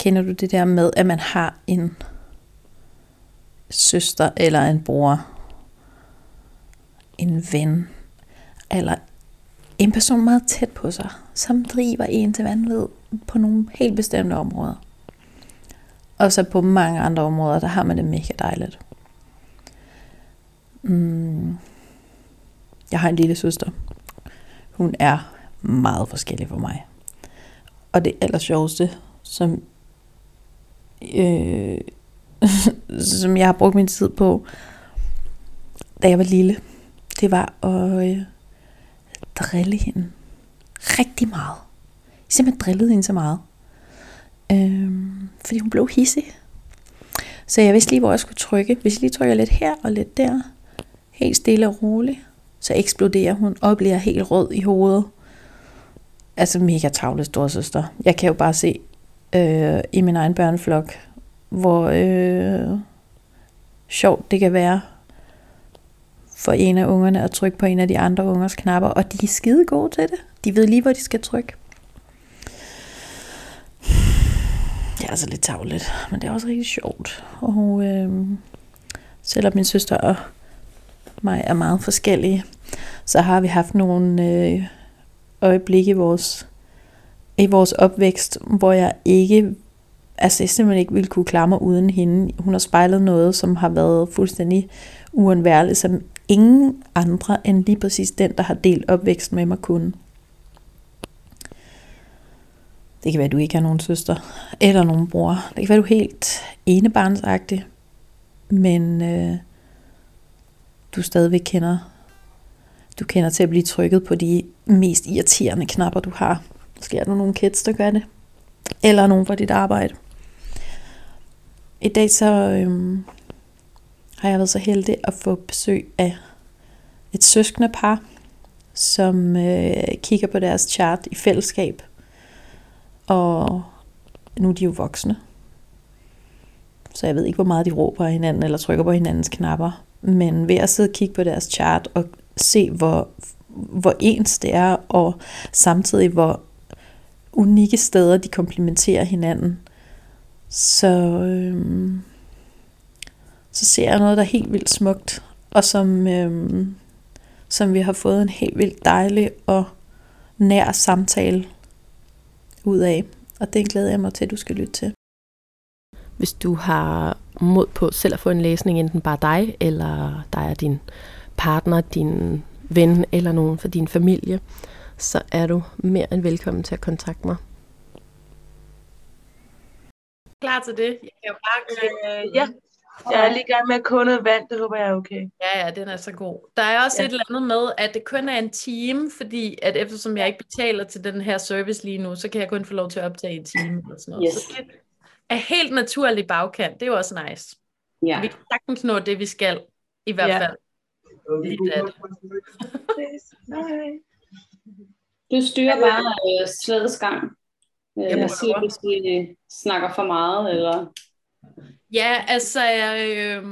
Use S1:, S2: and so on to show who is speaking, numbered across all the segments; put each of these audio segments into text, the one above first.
S1: kender du det der med, at man har en søster eller en bror, en ven, eller en person meget tæt på sig, som driver en til vanvid på nogle helt bestemte områder. Og så på mange andre områder, der har man det mega dejligt. Mm. Jeg har en lille søster. Hun er meget forskellig for mig. Og det aller sjoveste, som, øh, som jeg har brugt min tid på, da jeg var lille, det var at øh, drille hende rigtig meget. Jeg simpelthen drillede hende så meget. Øh, fordi hun blev hissig. Så jeg vidste lige, hvor jeg skulle trykke. Hvis jeg lige trykker lidt her og lidt der, helt stille og roligt, så eksploderer hun og bliver helt rød i hovedet. Altså mega tavle storsøster. Jeg kan jo bare se øh, i min egen børneflok, hvor øh, sjovt det kan være for en af ungerne at trykke på en af de andre ungers knapper, og de er skide gode til det. De ved lige, hvor de skal trykke. Det er altså lidt tavligt, men det er også rigtig sjovt. Og øh, selvom min søster og mig er meget forskellige, så har vi haft nogle øh, øjeblikke i vores, i vores opvækst, hvor jeg ikke, altså jeg simpelthen ikke ville kunne klare mig uden hende. Hun har spejlet noget, som har været fuldstændig uundværligt, som ingen andre end lige præcis den, der har delt opvæksten med mig kunne. Det kan være, at du ikke har nogen søster eller nogen bror. Det kan være, at du er helt enebarnsagtig, men øh, du stadigvæk kender, du kender til at blive trykket på de mest irriterende knapper, du har. Måske er der nogle kids, der gør det. Eller nogen fra dit arbejde. I dag så øhm, har jeg været så heldig at få besøg af et søskende par, som øh, kigger på deres chart i fællesskab. Og nu er de jo voksne. Så jeg ved ikke, hvor meget de råber af hinanden eller trykker på hinandens knapper. Men ved at sidde og kigge på deres chart og se, hvor, hvor ens det er, og samtidig hvor unikke steder de komplementerer hinanden, så, øhm, så ser jeg noget, der er helt vildt smukt, og som, øhm, som vi har fået en helt vildt dejlig og nær samtale ud af. Og det glæder jeg mig til, at du skal lytte til.
S2: Hvis du har mod på selv at få en læsning, enten bare dig, eller dig og din partner, din ven eller nogen fra din familie, så er du mere end velkommen til at kontakte mig.
S3: Klar til det? Jeg kan jo bare
S4: øh, ja, jeg er lige i gang med at koge noget vand, det håber jeg er okay.
S3: Ja, ja, den er så god. Der er også ja. et eller andet med, at det kun er en time, fordi at eftersom jeg ikke betaler til den her service lige nu, så kan jeg kun få lov til at optage en time. Eller sådan noget. Yes. Så det er helt naturlig bagkant. Det er jo også nice. Ja. Vi kan sagtens nå det, vi skal. I hvert ja. fald. Af det.
S5: Du styrer bare øh, slædets gang. Øh, jeg siger, hvis vi snakker for meget, eller...
S3: Ja, altså, øh,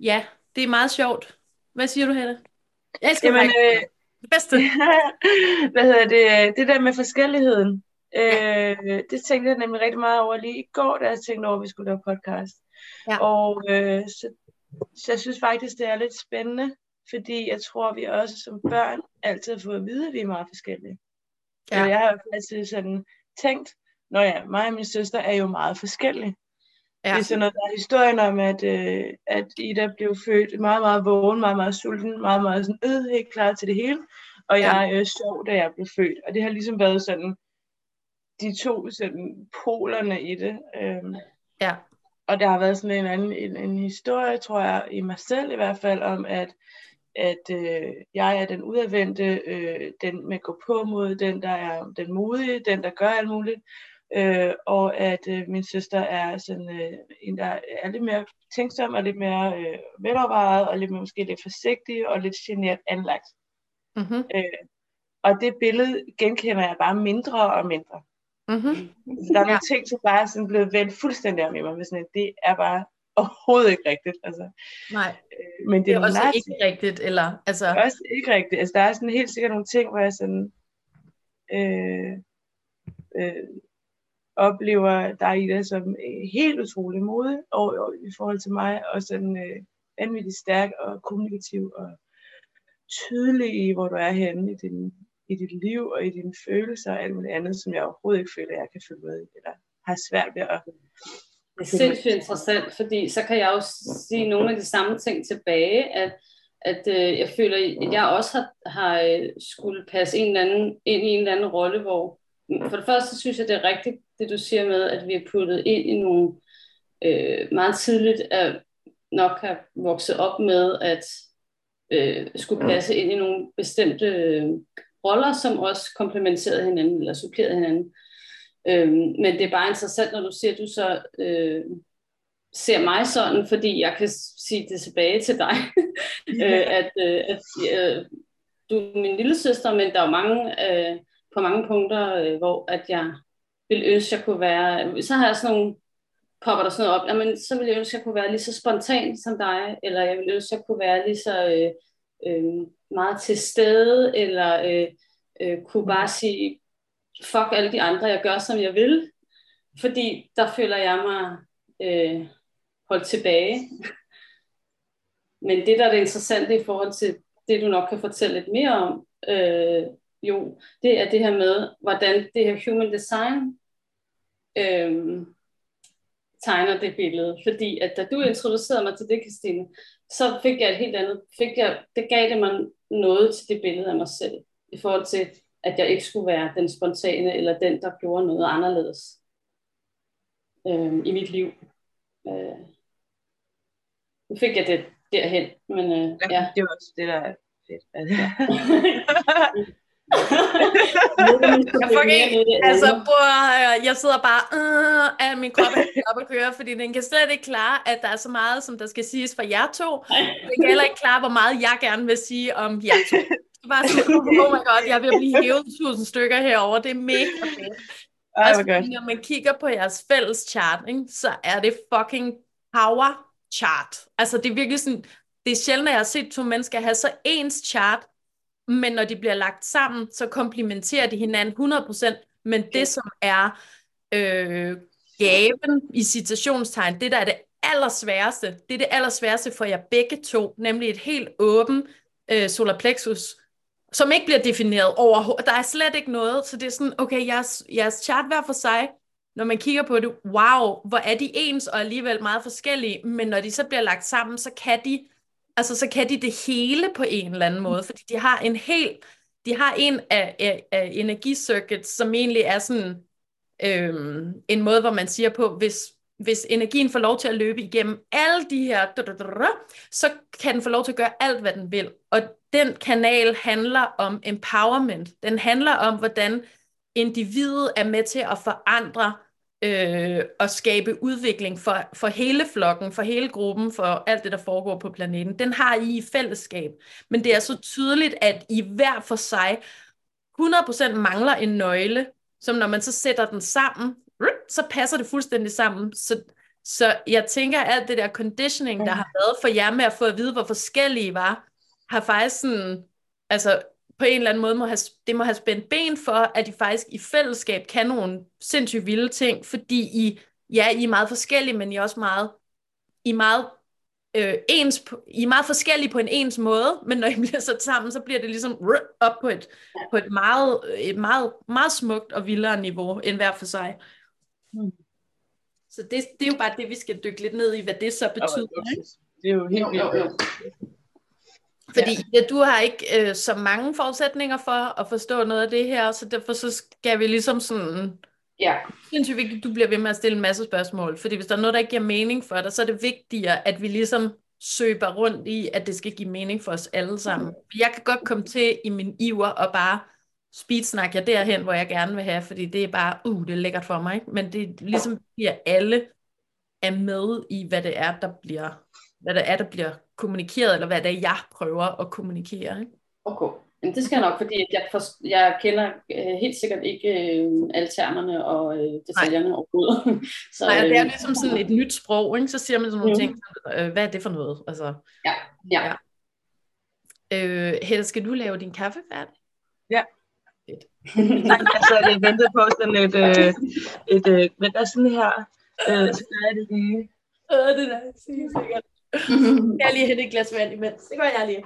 S3: ja, det er meget sjovt. Hvad siger du, Helle? Jeg elsker Jamen, øh, det bedste.
S4: Hvad hedder det? Det der med forskelligheden. Ja. Øh, det tænkte jeg nemlig rigtig meget over lige i går, da jeg tænkte over, at vi skulle lave podcast. Ja. Og øh, så, så jeg synes faktisk, det er lidt spændende, fordi jeg tror, vi også som børn altid har fået at vide, at vi er meget forskellige. Ja. Jeg har faktisk sådan tænkt, når ja, mig og min søster er jo meget forskellige. Ja. Det er sådan noget, der er historien om, at, øh, at Ida blev født meget, meget vågen, meget, meget sulten, meget, meget sådan, øh, helt klar til det hele. Og jeg ja. øh, sov, da jeg blev født. Og det har ligesom været sådan, de to sådan, polerne i det. Øhm, ja. Og der har været sådan en anden en, en historie, tror jeg, i mig selv i hvert fald, om at, at øh, jeg er den udadvendte, øh, den med gå på mod, den der er den modige, den der gør alt muligt øh, og at øh, min søster er sådan øh, en, der er lidt mere tænksom og lidt mere øh, velovervejet og lidt mere, måske lidt forsigtig og lidt generet anlagt. Mm-hmm. Øh, og det billede genkender jeg bare mindre og mindre. Mm-hmm. Så der er nogle ja. ting, som bare er sådan blevet vendt fuldstændig om i mig, sådan, det er bare overhovedet ikke rigtigt. Altså.
S3: Nej, øh, men det, det er også ikke rigtigt. Eller, altså...
S4: Det er også ikke rigtigt. Altså, der er sådan helt sikkert nogle ting, hvor jeg sådan, øh, øh, oplever dig i det som øh, helt utrolig modig og, og, i forhold til mig, og sådan øh, vanvittigt stærk og kommunikativ og tydelig i, hvor du er henne i, din, i dit liv og i dine følelser og alt muligt andet, som jeg overhovedet ikke føler, at jeg kan følge med i, eller har svært ved at
S5: sindssygt interessant, fordi så kan jeg også sige nogle af de samme ting tilbage, at, at øh, jeg føler, at jeg også har, har øh, skulle passe en eller anden, ind i en eller anden rolle, hvor for det første synes jeg, det er rigtigt, det du siger med, at vi er puttet ind i nogle øh, meget tidligt, at nok har vokset op med, at øh, skulle passe ind i nogle bestemte øh, roller, som også komplementerede hinanden, eller supplerede hinanden. Øh, men det er bare interessant, når du siger, at du så øh, ser mig sådan, fordi jeg kan sige det tilbage til dig, øh, at, øh, at øh, du er min lille søster, men der er jo mange, øh, på mange punkter, øh, hvor at jeg vil ønske, at jeg kunne være, så har jeg sådan nogle, popper der sådan noget op, jamen, så vil jeg ønske, at jeg kunne være lige så spontan som dig, eller jeg vil ønske, at jeg kunne være lige så øh, øh, meget til stede, eller øh, øh, kunne bare sige, fuck alle de andre, jeg gør, som jeg vil, fordi der føler jeg mig øh, holdt tilbage. Men det, der er det interessante i forhold til det, du nok kan fortælle lidt mere om, øh, jo, det er det her med, hvordan det her human design øh, tegner det billede. Fordi at da du introducerede mig til det, Christine, så fik jeg et helt andet, fik jeg, det gav det mig noget til det billede af mig selv, i forhold til, at jeg ikke skulle være den spontane, eller den, der gjorde noget anderledes øh, i mit liv. Øh, nu fik jeg det derhen, men øh, ja.
S4: Det er også det, der er fedt.
S1: jeg fucking, altså, bror, jeg sidder bare, øh, at min krop er op at køre, fordi den kan slet ikke klare, at der er så meget, som der skal siges fra jer to. Den kan heller ikke klare, hvor meget jeg gerne vil sige om jer to. Var sådan, oh my god, jeg vil blive hævet tusind stykker herover. Det er mega fedt. Ej, altså, når man kigger på jeres fælles chart, ikke, så er det fucking power chart. Altså det er virkelig sådan, det er sjældent, at jeg har set to mennesker have så ens chart, men når de bliver lagt sammen, så komplementerer de hinanden 100%, men det som er øh, gaven i citationstegn, det der er det allersværeste, det er det allersværeste for jer begge to, nemlig et helt åben øh, solar plexus, som ikke bliver defineret overhovedet. Der er slet ikke noget, så det er sådan, okay, jeres, jeres chart hver for sig, når man kigger på det, wow, hvor er de ens og alligevel meget forskellige, men når de så bliver lagt sammen, så kan de altså så kan de det hele på en eller anden måde, fordi de har en helt, de har en af, af, af energicircuits, som egentlig er sådan øhm, en måde, hvor man siger på, hvis, hvis energien får lov til at løbe igennem alle de her, så kan den få lov til at gøre alt, hvad den vil. Og den kanal handler om empowerment. Den handler om, hvordan individet er med til at forandre øh, og skabe udvikling for, for hele flokken, for hele gruppen, for alt det, der foregår på planeten. Den har I i fællesskab. Men det er så tydeligt, at I hver for sig 100% mangler en nøgle, som når man så sætter den sammen, så passer det fuldstændig sammen. Så, så jeg tænker, at alt det der conditioning, der har været for jer med at få at vide, hvor forskellige I var, har faktisk sådan, altså på en eller anden måde må have, det må have spændt ben for, at de faktisk i fællesskab kan nogle sindssygt vilde ting, fordi I, ja, I er meget forskellige, men I er også meget, I er meget øh, ens, I er meget forskellige på en ens måde, men når I bliver sat sammen, så bliver det ligesom op på et, på et meget, et meget, meget smukt og vildere niveau end hver for sig. Mm. Så det, det er jo bare det, vi skal dykke lidt ned i, hvad det så betyder. Ikke?
S4: Det er jo helt vildt.
S1: Fordi ja. Ja, du har ikke øh, så mange forudsætninger for at forstå noget af det her, så derfor så skal vi ligesom sådan...
S5: Ja.
S1: Det er vigtigt, at du bliver ved med at stille en masse spørgsmål. Fordi hvis der er noget, der ikke giver mening for dig, så er det vigtigere, at vi ligesom søber rundt i, at det skal give mening for os alle sammen. Mm. Jeg kan godt komme til i min iver og bare speedsnakke jer derhen, hvor jeg gerne vil have, fordi det er bare, uh, det er lækkert for mig. Ikke? Men det er ligesom, at alle er med i, hvad det er, der bliver, hvad det er, der bliver kommunikeret, eller hvad det er, jeg prøver at kommunikere. Ikke?
S5: Okay. Men det skal jeg nok, fordi jeg, for, jeg kender øh, helt sikkert ikke øh, alle termerne og øh, detaljerne overhovedet.
S1: så, Nej, det er øh, ligesom sådan et nyt sprog, ikke? så siger man sådan nogle mm. ting, øh, hvad er det for noget? Altså,
S5: ja, ja. ja.
S1: Øh, Helle, skal du lave din kaffe færdig?
S4: Ja.
S1: Fedt.
S4: altså, jeg ventede på sådan et, øh, et, øh, men der er sådan her, øh, så er det lige.
S1: Øh, det der, sikkert. Jeg lige hente et glas vand imens. Det gør jeg lige.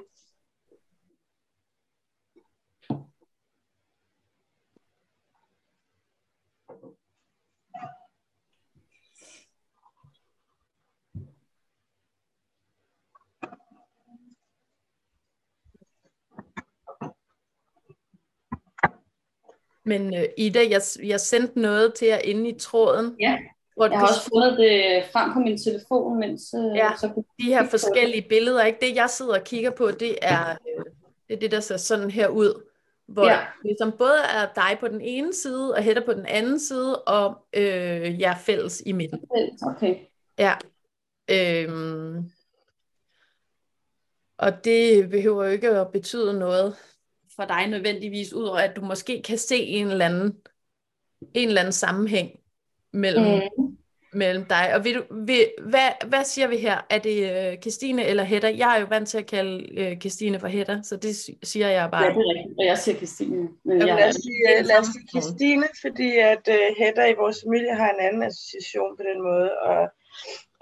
S1: Men uh, Ida, jeg, jeg sendte noget til jer inde i tråden.
S5: Ja, hvor jeg har også fundet det frem på min telefon, mens...
S1: Øh, ja, så de her forskellige billeder. Ikke? Det, jeg sidder og kigger på, det er øh, det, er det der ser sådan her ud. Hvor ja. ligesom både er dig på den ene side, og Hedda på den anden side, og øh, jeg er fælles i midten.
S5: Okay.
S1: Ja. Øhm, og det behøver jo ikke at betyde noget for dig nødvendigvis, udover at du måske kan se en eller anden, en eller anden sammenhæng mellem, mm. mellem dig. Og vil du, vil, hvad, hvad siger vi her? Er det Christine eller Hedda? Jeg er jo vant til at kalde Christine for Hedda, så det siger jeg bare.
S5: Ja, det er rigtigt. Og jeg siger Christine. Men
S4: jeg, lad, os sige, lad os sige Christine, fordi at uh, Hedda i vores familie har en anden association på den måde, og,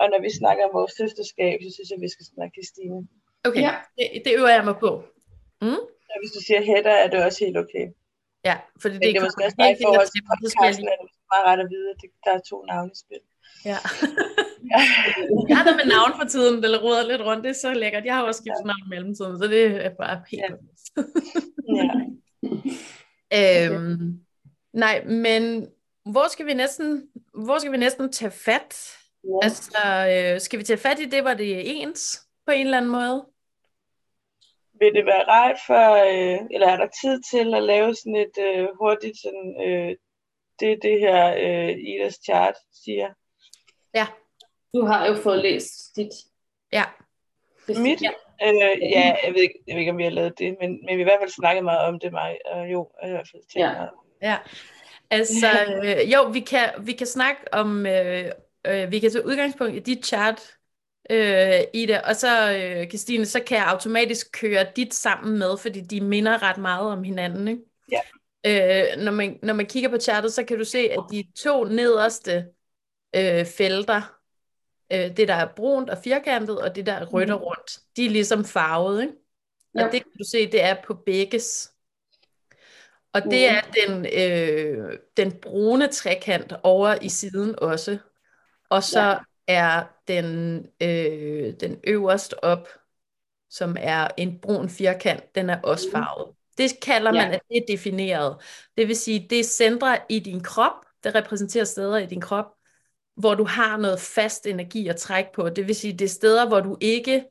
S4: og når vi snakker om vores søsterskab, så synes jeg, vi skal snakke Christine.
S1: Okay, ja. det, det øver jeg mig på. Mm?
S4: Ja, hvis du siger Hedda, er det også helt okay.
S1: Ja, for det,
S4: det, det er måske også dig i forhold til podcasten, er det meget ret at vide, at der er to navne i spil.
S1: Ja. jeg har med navn for tiden, eller råder lidt rundt, det er så lækkert. Jeg har også skiftet ja. navn i mellemtiden, så det er bare helt ja. ja. øhm, nej, men hvor skal vi næsten, hvor skal vi næsten tage fat? Ja. Altså, øh, skal vi tage fat i det, hvor det er ens på en eller anden måde?
S4: Vil det være rart for, øh, eller er der tid til at lave sådan et øh, hurtigt, sådan, øh, det det her øh, Idas chart siger?
S1: Ja.
S5: Du har jo fået læst dit.
S1: Ja.
S4: Mit? Ja. Øh, ja, jeg ved, ikke, jeg ved ikke, om vi har lavet det, men, men vi har i hvert fald snakket meget om det, mig. Og jo, jeg har i hvert fald tænkt ja. meget.
S1: Ja, altså, øh, jo, vi kan, vi kan snakke om, øh, øh, vi kan tage udgangspunkt i dit chart, øh, i det. Og så, øh, Christine, så kan jeg automatisk køre dit sammen med, fordi de minder ret meget om hinanden. Ikke?
S4: Ja.
S1: Øh, når, man, når man kigger på chartet, så kan du se, at de to nederste øh, felter, øh, det der er brunt og firkantet, og det der er rødt og mhm. rundt, de er ligesom farvet. Ikke? Og ja. det kan du se, det er på begges. Og det mhm. er den, øh, den brune trekant over i siden også. Og så er den, øh, den øverst op, som er en brun firkant, den er også mm. farvet. Det kalder man, ja. at det er defineret. Det vil sige, det er centre i din krop, det repræsenterer steder i din krop, hvor du har noget fast energi at trække på. Det vil sige, det er steder, hvor du ikke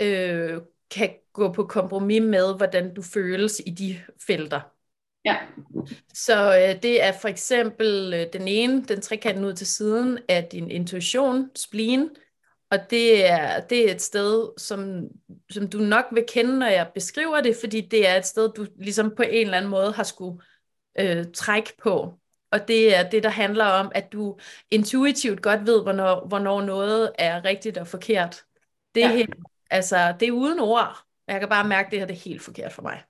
S1: øh, kan gå på kompromis med, hvordan du føles i de felter.
S5: Ja.
S1: Så øh, det er for eksempel øh, den ene, den trekanten ud til siden, af din intuition, spleen, og det er, det er et sted, som, som du nok vil kende, når jeg beskriver det, fordi det er et sted, du ligesom på en eller anden måde har skulle øh, trække på. Og det er det, der handler om, at du intuitivt godt ved, hvornår, hvornår noget er rigtigt og forkert. Det ja. altså, det er uden ord. Jeg kan bare mærke, at det her det er helt forkert for mig.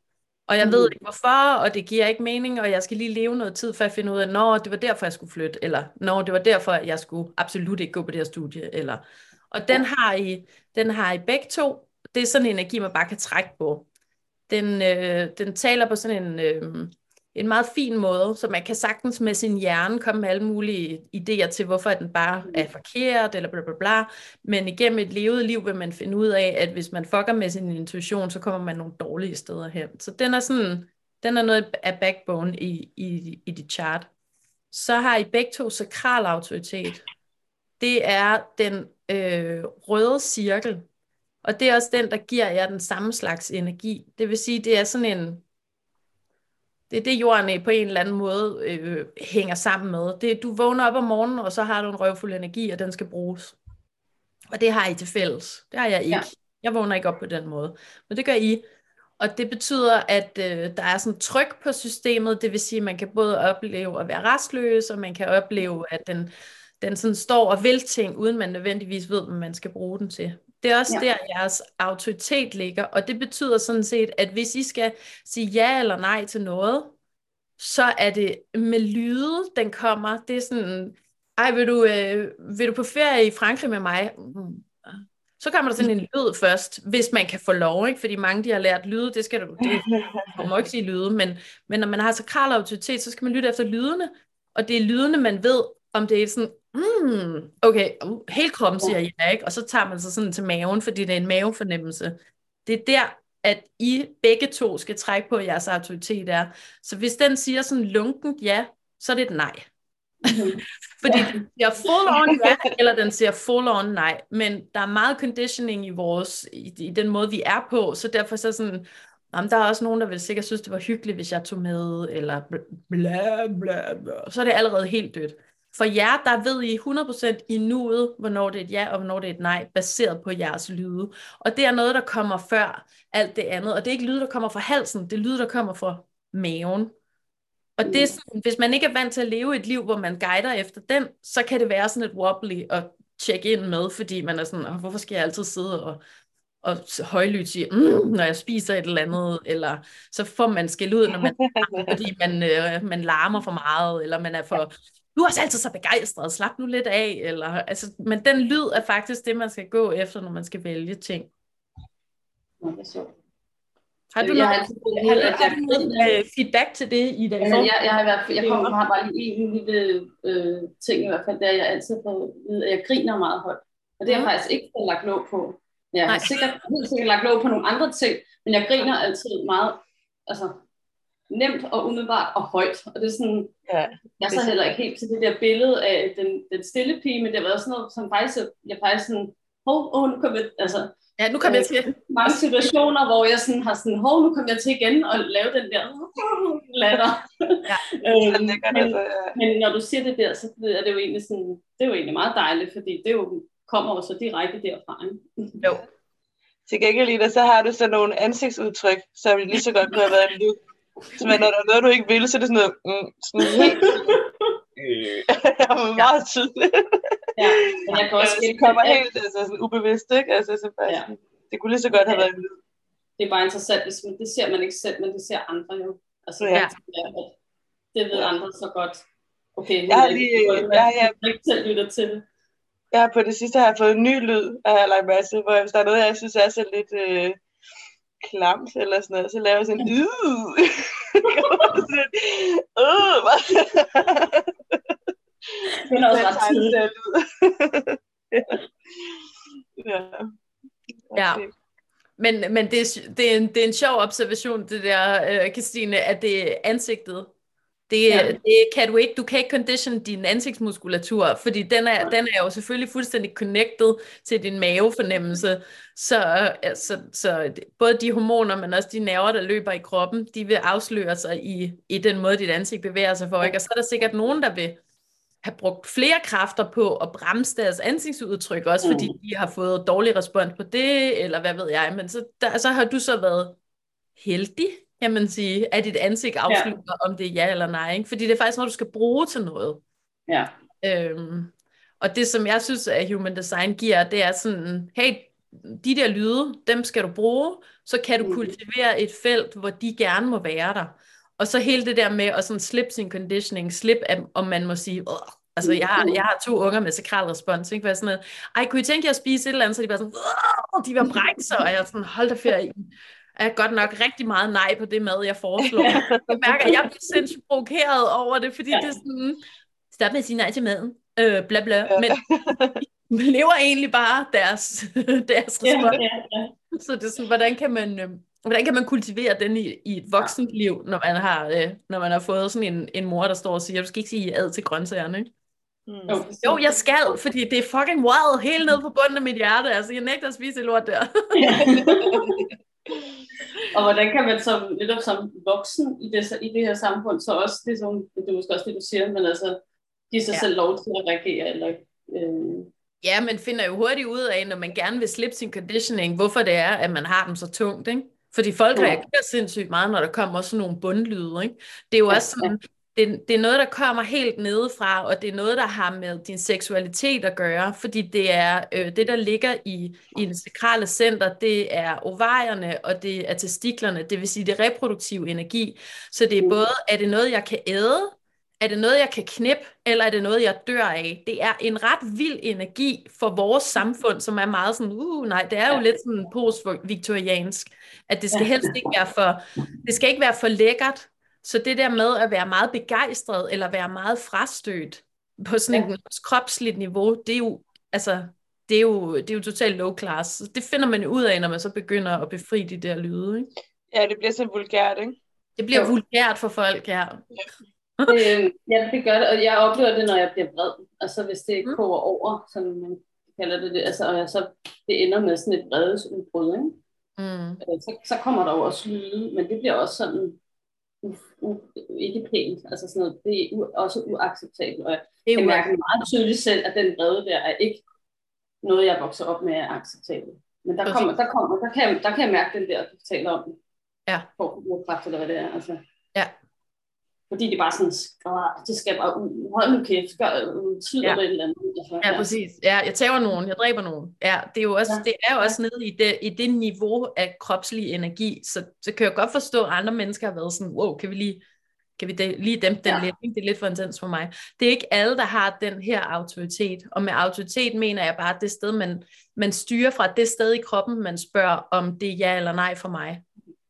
S1: Og jeg mm. ved ikke hvorfor, og det giver ikke mening, og jeg skal lige leve noget tid, for at finde ud af, når det var derfor, jeg skulle flytte, eller når det var derfor, jeg skulle absolut ikke gå på det her studie. Eller... Og den har, I, den har I begge to. Det er sådan en energi, man bare kan trække på. Den, øh, den taler på sådan en... Øh, en meget fin måde, så man kan sagtens med sin hjerne komme med alle mulige idéer til, hvorfor den bare mm. er forkert, eller bla bla bla. Men igennem et levet liv vil man finde ud af, at hvis man fucker med sin intuition, så kommer man nogle dårlige steder hen. Så den er sådan, den er noget af backbone i, i, i dit chart. Så har I begge to sakral autoritet. Det er den øh, røde cirkel, og det er også den, der giver jer den samme slags energi. Det vil sige, det er sådan en det er det, jorden på en eller anden måde øh, hænger sammen med. Det, du vågner op om morgenen, og så har du en røvfuld energi, og den skal bruges. Og det har I til fælles. Det har jeg ikke. Ja. Jeg vågner ikke op på den måde. Men det gør I. Og det betyder, at øh, der er sådan tryk på systemet. Det vil sige, at man kan både opleve at være restløs, og man kan opleve, at den, den sådan står og vil ting, uden man nødvendigvis ved, hvad man skal bruge den til. Det er også ja. der, jeres autoritet ligger, og det betyder sådan set, at hvis I skal sige ja eller nej til noget, så er det med lyde, den kommer. Det er sådan, ej, vil du, øh, vil du på ferie i Frankrig med mig? Så kommer der sådan en lyd først, hvis man kan få lov, ikke? fordi mange de har lært lyde, det skal du, det, du må ikke sige lyde, men, men når man har sakral autoritet, så skal man lytte efter lydene, og det er lydene, man ved, om det er sådan, mm, okay, uh, helt kroppen siger ja, ikke? og så tager man sig sådan til maven, fordi det er en mavefornemmelse. Det er der, at I begge to skal trække på, at jeres autoritet er. Så hvis den siger sådan lunkent ja, så er det et nej. Mm-hmm. Fordi ja. den siger full on ja, eller den siger full on nej. Men der er meget conditioning i vores, i, i den måde, vi er på, så derfor så sådan, jamen, der er også nogen, der vil sikkert synes, det var hyggeligt, hvis jeg tog med, eller bla bla bla. Så er det allerede helt dødt. For jer, der ved I 100% i nuet, hvornår det er et ja, og hvornår det er et nej, baseret på jeres lyde. Og det er noget, der kommer før alt det andet. Og det er ikke lyde, der kommer fra halsen, det er lyde, der kommer fra maven. Og det er sådan, hvis man ikke er vant til at leve et liv, hvor man guider efter den, så kan det være sådan et wobbly at tjekke ind med, fordi man er sådan, hvorfor skal jeg altid sidde og, og højlydt sige, mm, når jeg spiser et eller andet, eller så får man skæld ud, når man, fordi man, øh, man larmer for meget, eller man er for, du er også altid så begejstret, slap nu lidt af, eller, altså, men den lyd er faktisk det, man skal gå efter, når man skal vælge ting.
S5: Ja, det er så.
S1: Har du noget, har, har, har, har du noget uh, feedback til det i dag?
S5: Ja, jeg, jeg, har i hvert fald, jeg kommer, har bare lige en lille øh, ting i hvert fald, der jeg altid får at jeg griner meget højt. Og det har jeg faktisk ikke fået lagt låg på. Jeg har sikkert, helt sikkert lagt låg på nogle andre ting, men jeg griner altid meget altså, nemt og umiddelbart og højt. Og det er sådan, ja, jeg så heller ikke helt til det der billede af den, den stille pige, men det var sådan noget, som faktisk, jeg faktisk sådan, hov, oh, nu kommer altså,
S1: Ja, nu kommer jeg til. Øh,
S5: mange situationer, hvor jeg sådan har sådan, hov, nu kommer jeg til igen og lave den der latter. Ja, øhm, men, altså, ja. men når du siger det der, så er det jo egentlig sådan, det er jo egentlig meget dejligt, fordi det jo kommer jo så direkte derfra. Ikke?
S4: Jo. Til gengæld, Lida, så har du så nogle ansigtsudtryk, som lige så godt kunne have været en lyd. Så når der er noget, du ikke vil, så er det sådan noget, mm, sådan helt er meget tydeligt. ja, men jeg kan også det kommer helt altså, sådan ubevidst, ikke? Altså, så bare, ja. det kunne lige så godt have været en lyd.
S5: Det er bare interessant, hvis man, det ser man ikke selv, men det ser andre jo. Altså, ja. ja det ved andre så godt. Okay,
S4: jeg har lige, jeg, jeg,
S5: jeg ikke selv lytter til det.
S4: Jeg har på det sidste har jeg fået en ny lyd, af jeg mærke til, hvor hvis der er noget, jeg synes er så lidt øh, klamt, eller sådan noget, så laver jeg sådan en øh. øh, hvad?
S5: Det er også ret tidligt.
S1: ja. Ja. Men, men det, er, det, er en, det er en sjov observation, det der, Christine, at det er ansigtet, det, ja. det kan du ikke. Du kan ikke condition din ansigtsmuskulatur, fordi den er, den er jo selvfølgelig fuldstændig connected til din mavefornemmelse. Så, altså, så både de hormoner, men også de nerver, der løber i kroppen, de vil afsløre sig i, i den måde, dit ansigt bevæger sig for. Ikke? Og så er der sikkert nogen, der vil have brugt flere kræfter på at bremse deres ansigtsudtryk, også fordi mm. de har fået dårlig respons på det, eller hvad ved jeg. Men så, der, så har du så været heldig, kan man sige, at dit ansigt afslutter, ja. om det er ja eller nej. Ikke? Fordi det er faktisk noget, du skal bruge til noget.
S5: Ja.
S1: Øhm, og det, som jeg synes, at Human Design giver, det er sådan, hey, de der lyde, dem skal du bruge, så kan du mm. kultivere et felt, hvor de gerne må være der. Og så hele det der med at sådan slip sin conditioning, slip, om man må sige, Åh, Altså, jeg har, jeg har to unger med sakral respons, ikke? Hvad sådan noget, ej, kunne I tænke jer at spise et eller andet? Så de bare sådan, de var brække sig, og jeg sådan, hold da ferie er godt nok rigtig meget nej på det mad, jeg foreslår. Jeg mærker, at jeg bliver sindssygt provokeret over det, fordi ja. det er sådan, stop med at sige nej til maden, øh, bla bla, men de lever egentlig bare deres, deres respons. Ja, ja, ja. Så det er sådan, hvordan kan man... Øh, Hvordan kan man kultivere den i, i et voksent liv, når man har, øh, når man har fået sådan en, en mor, der står og siger, du skal ikke sige ad til grøntsagerne, ikke? Mm. Jo, jo, jeg skal, fordi det er fucking wild, helt nede på bunden af mit hjerte. Altså, jeg nægter at spise det lort der.
S5: og hvordan kan man som, netop som voksen i det, i det her samfund, så også, det er, sådan, det er måske også det, du siger, men altså, give sig ja. selv lov til at reagere, eller øh,
S1: Ja, man finder jo hurtigt ud af, når man gerne vil slippe sin conditioning, hvorfor det er, at man har dem så tungt, ikke? Fordi folk ja. reagerer sindssygt meget, når der kommer sådan nogle bundlyde, ikke? Det er jo ja, også sådan, det, det er noget, der kommer helt nedefra, og det er noget, der har med din seksualitet at gøre, fordi det er øh, det, der ligger i, i det sakrale center, det er ovarierne, og det er testiklerne, det vil sige det reproduktive energi. Så det er mm. både, er det noget, jeg kan æde, er det noget, jeg kan knippe, eller er det noget, jeg dør af? Det er en ret vild energi for vores samfund, som er meget sådan, uh, nej, det er jo ja. lidt sådan post-viktoriansk, at det skal helst ikke være for, det skal ikke være for lækkert, så det der med at være meget begejstret, eller være meget frastødt på sådan ja. et kropsligt niveau, det er jo, altså, det er jo, det er jo totalt low class. Det finder man ud af, når man så begynder at befri de der lyde, ikke?
S4: Ja, det bliver så vulgært, ikke?
S1: Det bliver ja. vulgært for folk, ja. ja.
S5: øh, ja, det gør det, og jeg oplever det, når jeg bliver vred. Altså hvis det mm. koger over, som man kalder det, det altså, og så det ender med sådan et vredesudbrud, ikke? Mm. Øh, så, så kommer der jo også lyde, men det bliver også sådan u, u, ikke pænt, altså sådan noget, det er u, også uacceptabelt, og jeg det kan mærke meget tydeligt selv, at den vrede der er ikke noget, jeg vokser op med er acceptabelt. Men der, kommer, der, kommer, der, kan, der kan jeg mærke den der, du taler om.
S1: Ja.
S5: For kraft, eller hvad det er. Altså. Fordi det er bare sådan, det skal bare. Hold nu kæft, gør, tyder ja. det et eller andet.
S1: Altså, ja, ja, præcis. Ja, jeg tager nogen, jeg dræber nogen. Ja, det er jo også, ja. det er jo også nede i det, i det niveau af kropslig energi. Så, så kan jeg godt forstå, at andre mennesker har været sådan, wow, kan vi lige, kan vi de, lige dæmpe den ja. lidt? Det er lidt for intens for mig. Det er ikke alle, der har den her autoritet. Og med autoritet mener jeg bare det sted, man, man styrer fra, det sted i kroppen, man spørger, om det er ja eller nej for mig.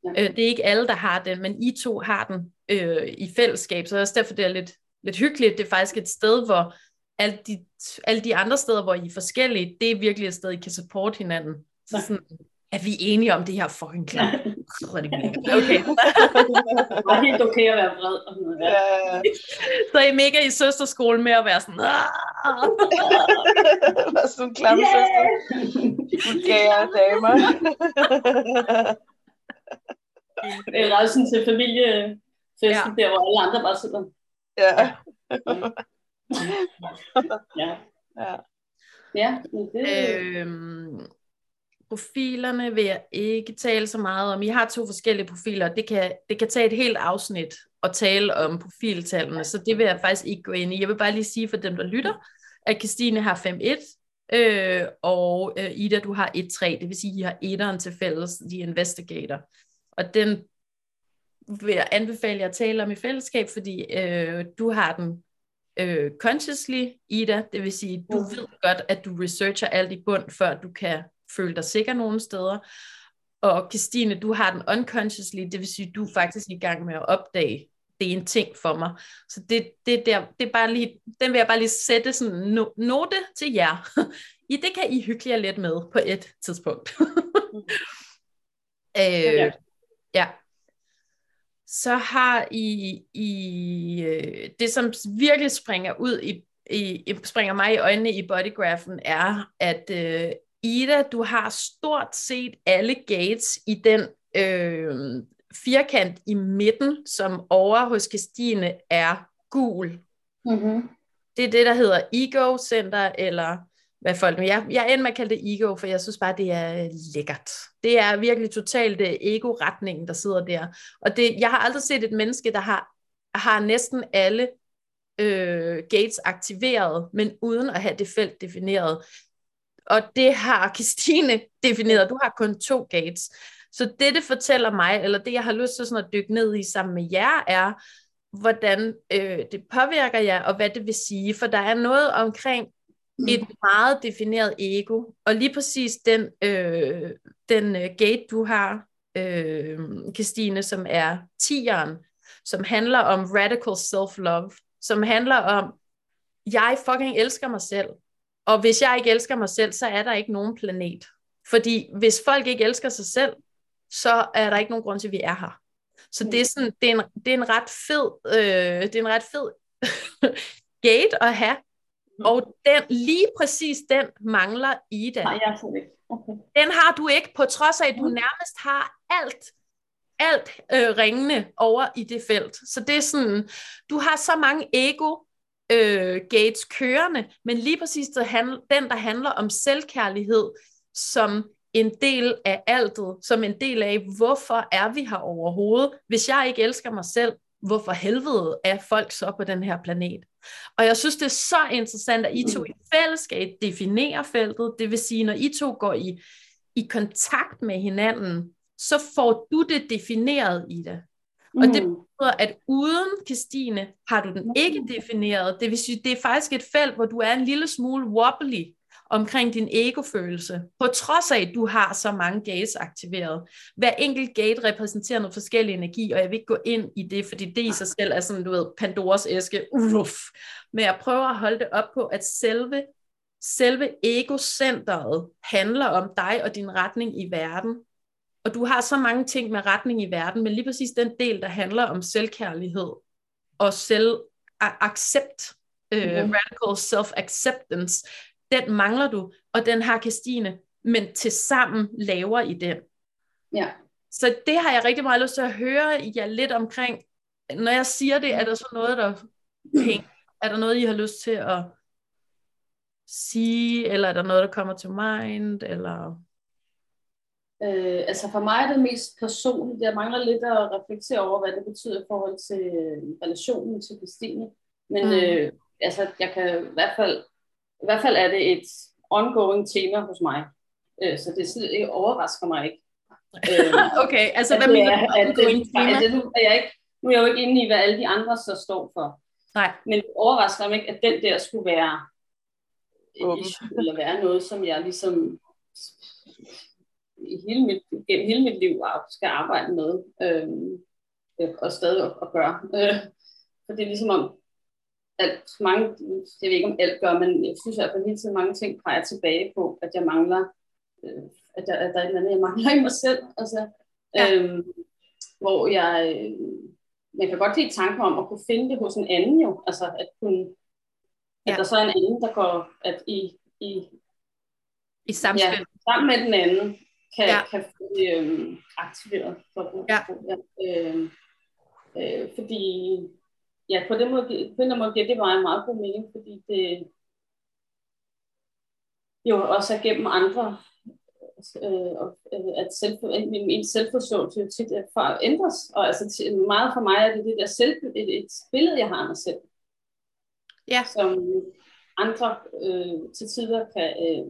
S1: Ja. Øh, det er ikke alle, der har den, men I to har den øh, i fællesskab, så det er også derfor, det er lidt, lidt hyggeligt. Det er faktisk et sted, hvor alle de, alle de andre steder, hvor I er forskellige, det er virkelig et sted, I kan support hinanden. Så sådan, er vi enige om det her fucking klart? Okay.
S5: det er helt okay at være vred. Ja.
S1: Så I er mega i søsterskole med at være sådan...
S4: Hvad sådan en klamme yeah! søster. Vulgære damer.
S5: det er rejsen til familie festen ja. der, hvor alle andre bare sidder. Ja. ja. ja. Ja, det...
S1: Øhm, profilerne vil jeg ikke tale så meget om. I har to forskellige profiler, det kan, det kan tage et helt afsnit at tale om profiltallene, så det vil jeg faktisk ikke gå ind i. Jeg vil bare lige sige for dem, der lytter, at Christine har 5-1, øh, og øh, Ida, du har 1-3, det vil sige, at I har etteren til fælles, de investigator. Og den vil jeg anbefale jer at tale om i fællesskab, fordi øh, du har den øh, consciously, Ida, det vil sige, du mm. ved godt, at du researcher alt i bund, før du kan føle dig sikker nogle steder. Og Christine, du har den unconsciously, det vil sige, du er faktisk i gang med at opdage, det er en ting for mig. Så det, det, der, det er bare lige, den vil jeg bare lige sætte sådan en no, note til jer. I det kan I hygge jer lidt med på et tidspunkt. mm. øh, ja så har I, I øh, det, som virkelig springer ud i, i, springer mig i øjnene i bodygrafen, er, at øh, Ida, du har stort set alle gates i den øh, firkant i midten, som over hos Christine er gul. Mm-hmm. Det er det, der hedder Ego Center, eller hvad folk jeg, jeg ender med at kalde det ego, for jeg synes bare, det er øh, lækkert. Det er virkelig totalt øh, ego-retningen, der sidder der. Og det, jeg har aldrig set et menneske, der har, har næsten alle øh, gates aktiveret, men uden at have det felt defineret. Og det har Christine defineret. Du har kun to gates. Så det, det fortæller mig, eller det, jeg har lyst til sådan at dykke ned i sammen med jer, er, hvordan øh, det påvirker jer, og hvad det vil sige. For der er noget omkring et mm. meget defineret ego. Og lige præcis den, øh, den øh, gate, du har, øh, Christine, som er tieren, som handler om radical self-love, som handler om, jeg fucking elsker mig selv. Og hvis jeg ikke elsker mig selv, så er der ikke nogen planet. Fordi hvis folk ikke elsker sig selv, så er der ikke nogen grund til, at vi er her. Så det er, sådan, det er, en, det er en ret fed, øh, det er en ret fed gate at have, Mm. Og den, lige præcis den mangler Ida.
S5: Nej, jeg har ikke. Okay.
S1: Den har du ikke, på trods af, at du mm. nærmest har alt, alt øh, ringende over i det felt. Så det er sådan, du har så mange ego øh, gates kørende, men lige præcis det handl- den, der handler om selvkærlighed, som en del af altet, som en del af, hvorfor er vi her overhovedet? Hvis jeg ikke elsker mig selv, hvorfor helvede er folk så på den her planet? Og jeg synes, det er så interessant, at I to i fællesskab definerer feltet. Det vil sige, når I to går i, i kontakt med hinanden, så får du det defineret i det. Og det mm. betyder, at uden Christine har du den ikke defineret. Det vil sige, det er faktisk et felt, hvor du er en lille smule wobbly omkring din egofølelse, på trods af, at du har så mange gates aktiveret. Hver enkelt gate repræsenterer noget forskellig energi, og jeg vil ikke gå ind i det, fordi det i sig selv er sådan, du ved, Pandoras æske, uff. Men jeg prøver at holde det op på, at selve, selve egocentret handler om dig og din retning i verden. Og du har så mange ting med retning i verden, men lige præcis den del, der handler om selvkærlighed og selvaccept, øh, mm-hmm. radical self-acceptance, den mangler du, og den har Christine, men til sammen laver I den.
S5: Ja.
S1: Så det har jeg rigtig meget lyst til at høre jer lidt omkring. Når jeg siger det, er der så noget, der penge? Er der noget, I har lyst til at sige, eller er der noget, der kommer til mind, eller...
S5: Øh, altså for mig er det mest personligt. Jeg mangler lidt at reflektere over, hvad det betyder i forhold til øh, relationen til Christine. Men mm. øh, altså, jeg kan i hvert fald i hvert fald er det et ongoing tema hos mig. Øh, så det, det overrasker mig ikke.
S1: Øh, okay, altså hvad mener du ongoing tema? Altså,
S5: nu, er jeg ikke, nu er jeg jo ikke inde i, hvad alle de andre så står for.
S1: Nej.
S5: Men det overrasker mig ikke, at den der skulle være eller være noget, som jeg ligesom i hele mit, gennem hele mit liv skal arbejde med øh, og stadig at, at gøre. Øh, for det er ligesom om, alt, mange, jeg ved ikke om alt gør, men jeg synes at der hele tiden mange ting peger tilbage på, at jeg mangler, øh, at, der, at der er et eller andet, jeg mangler i mig selv. Altså, ja. øhm, hvor jeg, jeg kan godt lide tanken om at kunne finde det hos en anden jo, altså at kunne, at ja. der så er en anden, der går, at i, i,
S1: i samspil. Ja,
S5: sammen med den anden, kan, ja. kan få det øhm, aktiveret. For,
S1: ja.
S5: ja. Øh, øh, fordi ja, på den måde, på den måde giver det meget, meget god mening, fordi det jo også er gennem andre, øh, at selv, min, min selvforståelse jo tit er for ændres, og altså meget for mig er det det der selv, et, et billede, jeg har af mig selv,
S1: ja.
S5: som andre øh, til tider kan, øh,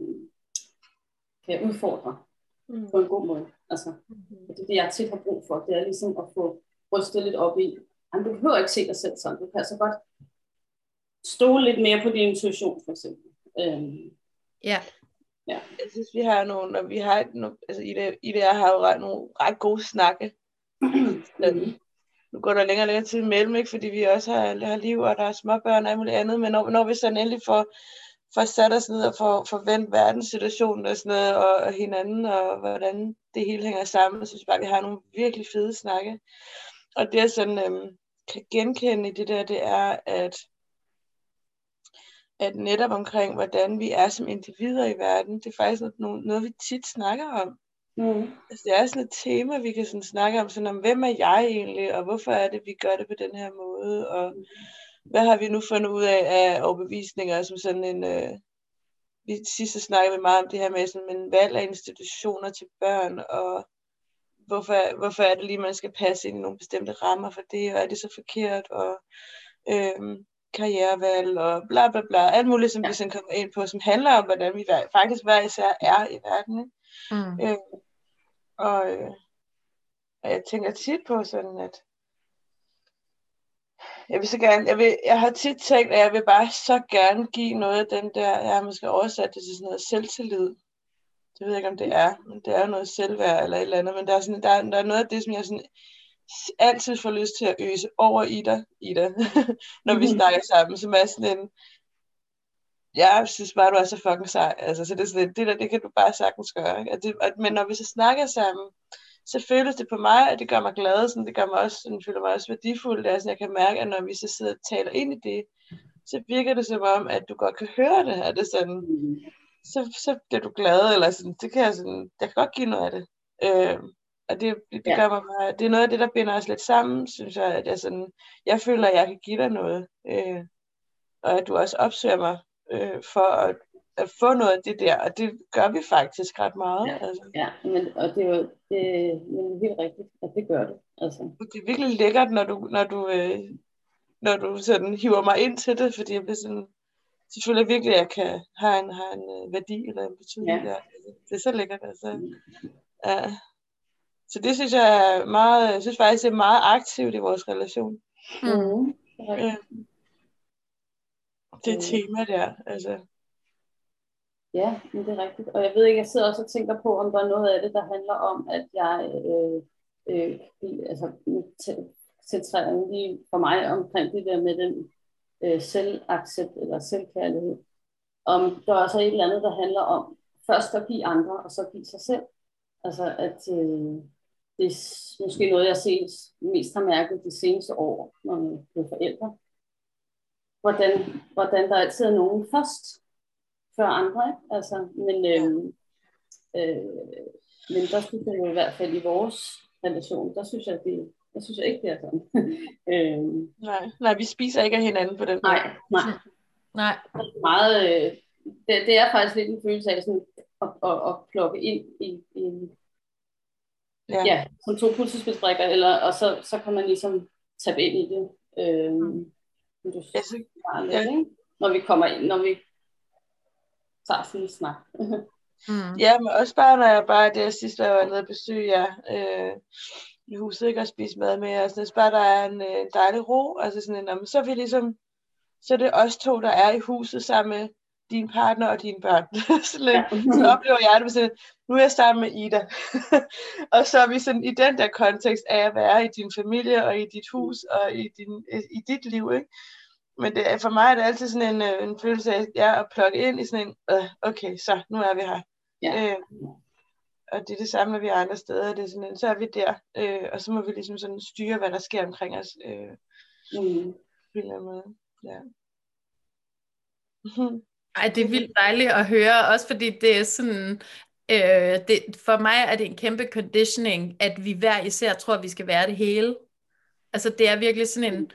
S5: kan udfordre mm. på en god måde. Altså, mm-hmm. det er det, jeg tit har brug for, det er ligesom at få rystet lidt op i, Jamen, du behøver ikke se dig selv sådan. Du kan altså godt stole lidt mere på din intuition, for eksempel. Øhm,
S1: ja.
S4: ja. Jeg synes, vi har nogle, og vi har nogle, altså i det, i det har jo ret, nogle ret gode snakke. mm-hmm. Nu går der længere og længere tid imellem, ikke? fordi vi også har, har liv, og der er småbørn og alt muligt andet, men når, når vi sådan endelig får, får sat os ned og får, vendt verdenssituationen og sådan noget, og, og hinanden, og hvordan det hele hænger sammen, så synes jeg bare, at vi har nogle virkelig fede snakke. Og det er sådan, øhm, kan genkende i det der, det er, at, at netop omkring, hvordan vi er som individer i verden, det er faktisk noget, noget vi tit snakker om. Mm. Altså, det er sådan et tema, vi kan sådan snakke om, sådan om, hvem er jeg egentlig, og hvorfor er det, vi gør det på den her måde, og hvad har vi nu fundet ud af af overbevisninger, som sådan en, øh, vi sidst snakkede vi meget om det her med sådan en valg af institutioner til børn, og hvorfor, hvorfor er det lige, man skal passe ind i nogle bestemte rammer for det, og er det så forkert, og øhm, karrierevalg, og bla bla bla, alt muligt, som ja. vi sådan kommer ind på, som handler om, hvordan vi faktisk hver især er i verden. Ikke? Mm. Øhm, og, øh, og jeg tænker tit på sådan, at jeg vil så gerne, jeg, vil, jeg har tit tænkt, at jeg vil bare så gerne give noget af den der, jeg har måske oversat det til sådan noget selvtillid, det ved jeg ikke, om det er, men det er noget selvværd eller et eller andet, men der er, sådan, der, der er noget af det, som jeg sådan altid får lyst til at øse over i dig, i dig når vi mhm. snakker sammen, som er sådan en, jeg synes bare, du er så fucking sej, altså, så det er sådan, det der, det kan du bare sagtens gøre, ikke? At det, at, men når vi så snakker sammen, så føles det på mig, at det gør mig glad, sådan, det gør mig også, sådan, føler mig også værdifuld, det er sådan, jeg kan mærke, at når vi så sidder og taler ind i det, så virker det som om, at du godt kan høre det, at det er sådan, mhm så, så bliver du glad, eller sådan, det kan jeg sådan, jeg kan godt give noget af det. Øh, og det, det, det, ja. gør mig meget, det er noget af det, der binder os lidt sammen, synes jeg, at jeg, sådan, jeg føler, at jeg kan give dig noget, øh, og at du også opsøger mig øh, for at at få noget af det der, og det gør vi faktisk ret meget.
S5: Ja,
S4: altså.
S5: ja men, og det er jo det, det er helt rigtigt, at det gør det. Altså.
S4: Det er virkelig lækkert, når du, når du, øh, når du sådan hiver mig ind til det, fordi jeg bliver sådan, selvfølgelig virkelig, at jeg kan have en, have en øh, værdi eller en betydning ja. der. Det er så lækkert, altså. Mm. Ja. Så det synes jeg er meget, jeg synes faktisk, det er meget aktivt i vores relation. Mm. Ja. Det tema der, altså.
S5: Ja, det er rigtigt. Og jeg ved ikke, jeg sidder også og tænker på, om der er noget af det, der handler om, at jeg øh, øh, altså, centrerer lige for mig omkring det der med den øh, selvaccept eller selvkærlighed. Om der er også et eller andet, der handler om først at give andre, og så give sig selv. Altså at øh, det er måske noget, jeg set, mest har mærket de seneste år, når man bliver forældre. Hvordan, hvordan der altid er nogen først, før andre. Ikke? Altså, men, øh, øh, men der synes jeg i hvert fald i vores relation, der synes jeg, det, jeg synes ikke, det er sådan.
S4: øh, nej, nej, vi spiser ikke af hinanden på den
S5: måde. Nej, nej.
S1: nej.
S5: Meget, øh, det, det er faktisk lidt en følelse af sådan, at, at, at plukke ind i, i ja. ja, som to puslespilsbrikker, eller, og så, så kan man ligesom tabe ind i det. Øh, mm. du, jeg synes, ja. lidt, Når vi kommer ind, når vi tager sådan en snak.
S4: mm. Ja, men også bare, når jeg bare det sidste, jeg var nede og besøge jer øh, i huset, ikke, og spise mad med jer, sådan, bare der er en øh, dejlig ro, altså sådan en, så er vi ligesom, så er det os to, der er i huset sammen med din partner og dine børn. så, ja. så oplever jeg det sådan, nu er jeg sammen med Ida. og så er vi sådan i den der kontekst af at være i din familie og i dit hus og i, din, i dit liv. Ikke? Men det, for mig er det altid sådan en, øh, en følelse af ja, at plukke ind i sådan en, øh, okay, så nu er vi her. Ja. Øh, og det er det samme, når vi er andre steder. Det er sådan så er vi der, øh, og så må vi ligesom sådan styre, hvad der sker omkring os. Øh, mm. På en eller anden måde. Ja.
S1: Ej, det er vildt dejligt at høre, også fordi det er sådan, øh, det, for mig er det en kæmpe conditioning, at vi hver især tror, at vi skal være det hele. Altså det er virkelig sådan en,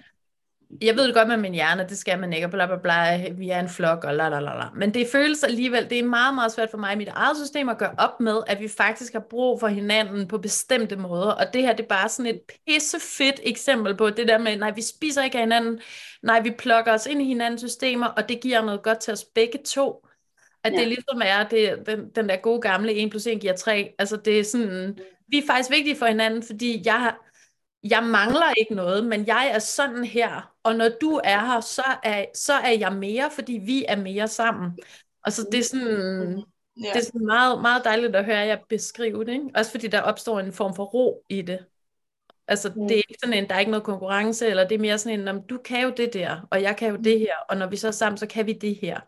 S1: jeg ved det godt med min hjerne, det skal man ikke, og bla bla bla, vi er en flok, og la la la la. Men det føles alligevel, det er meget, meget svært for mig i mit eget system at gøre op med, at vi faktisk har brug for hinanden på bestemte måder. Og det her, det er bare sådan et pissefedt eksempel på det der med, nej, vi spiser ikke af hinanden, nej, vi plukker os ind i hinandens systemer, og det giver noget godt til os begge to. At ja. det ligesom er det, den, den der gode gamle 1 plus 1 giver 3. Altså det er sådan, vi er faktisk vigtige for hinanden, fordi jeg har, jeg mangler ikke noget, men jeg er sådan her, og når du er her, så er, så er jeg mere, fordi vi er mere sammen. Og så det er sådan, ja. det er sådan meget, meget dejligt at høre jer beskrive det, ikke? også fordi der opstår en form for ro i det. Altså mm. det er ikke sådan en, der er ikke noget konkurrence, eller det er mere sådan en, du kan jo det der, og jeg kan jo det her, og når vi så er sammen, så kan vi det her.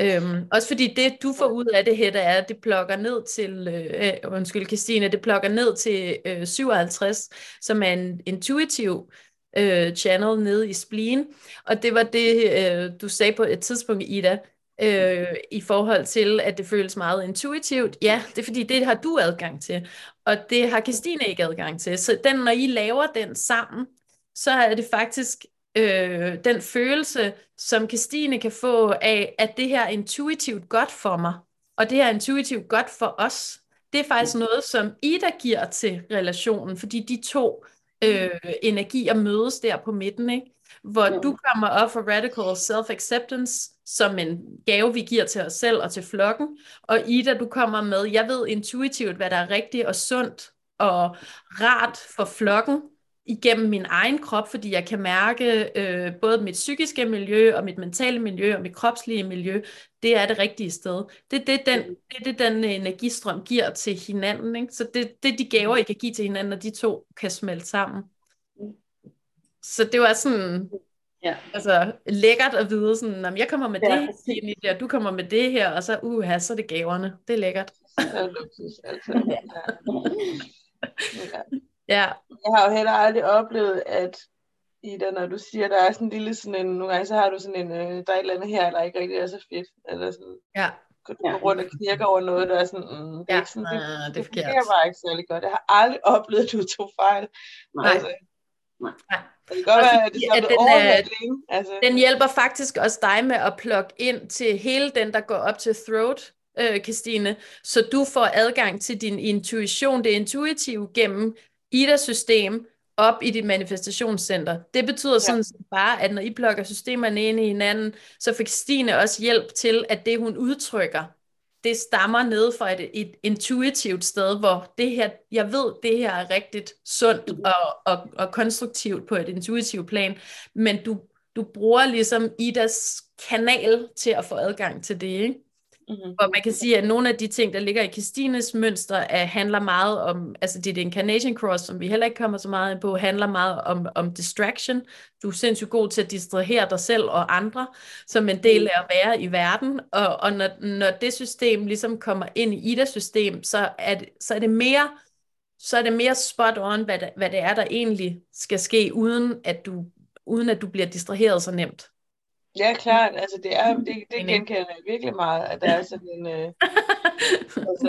S1: Øhm, også fordi det, du får ud af det her, er, at det plukker ned til, øh, øh, undskyld Christine, det plukker ned til øh, 57, som er en intuitiv øh, channel nede i spleen. Og det var det, øh, du sagde på et tidspunkt, Ida, øh, i forhold til, at det føles meget intuitivt. Ja, det er fordi, det har du adgang til, og det har Christine ikke adgang til. Så den, når I laver den sammen, så er det faktisk øh, den følelse, som Christine kan få af, at det her er intuitivt godt for mig, og det her er intuitivt godt for os. Det er faktisk noget, som Ida giver til relationen, fordi de to øh, energier mødes der på midten, ikke? hvor ja. du kommer op for radical self-acceptance som en gave, vi giver til os selv og til flokken, og Ida, du kommer med, jeg ved intuitivt, hvad der er rigtigt og sundt og rart for flokken, igennem min egen krop, fordi jeg kan mærke øh, både mit psykiske miljø og mit mentale miljø og mit kropslige miljø, det er det rigtige sted. Det er det, den, det, det, den energistrøm giver til hinanden. Ikke? Så det, det er de gaver, I kan give til hinanden, når de to kan smelte sammen. Så det var sådan ja. altså, lækkert at vide, sådan, at jeg kommer med ja, det her, og du kommer med det her, og så, uha, så er det gaverne. Det er lækkert. Ja, luksus, altså. ja.
S4: ja. Ja. Jeg har jo heller aldrig oplevet, at Ida, når du siger, der er sådan en lille sådan en, nogle gange så har du sådan en, øh, der er et eller andet her, der ikke rigtig er så fedt, eller sådan, ja. du ja. rundt og knirker over noget, der er sådan, mm, det er ja. ikke sådan, det, det, det fungerer bare ikke særlig godt. Jeg har aldrig oplevet, at du tog fejl. Nej. Altså,
S5: Nej.
S4: Det kan godt være, at det er
S1: den,
S4: overhandling.
S1: Altså. Den hjælper faktisk også dig med at plukke ind til hele den, der går op til throat, øh, Christine, så du får adgang til din intuition, det intuitive gennem Ida-system op i dit manifestationscenter. Det betyder ja. sådan set bare, at når I plukker systemerne ind i hinanden, så fik Stine også hjælp til, at det hun udtrykker, det stammer ned fra et, et intuitivt sted, hvor det her, jeg ved, det her er rigtigt sundt og, og, og konstruktivt på et intuitivt plan, men du, du bruger ligesom Idas kanal til at få adgang til det, ikke? Mm-hmm. Hvor man kan sige, at nogle af de ting, der ligger i Christines mønster, er, handler meget om, altså det er incarnation cross, som vi heller ikke kommer så meget ind på, handler meget om, om distraction. Du er sindssygt god til at distrahere dig selv og andre, som en del af at være i verden. Og, og når, når det system ligesom kommer ind i Ida-system, så er det, så er det mere så er det mere spot on, hvad det, hvad det er, der egentlig skal ske, uden at du, uden at du bliver distraheret så nemt.
S4: Ja, klart. Altså, det, er, det, det genkender jeg virkelig meget, at der er sådan en... Øh, altså,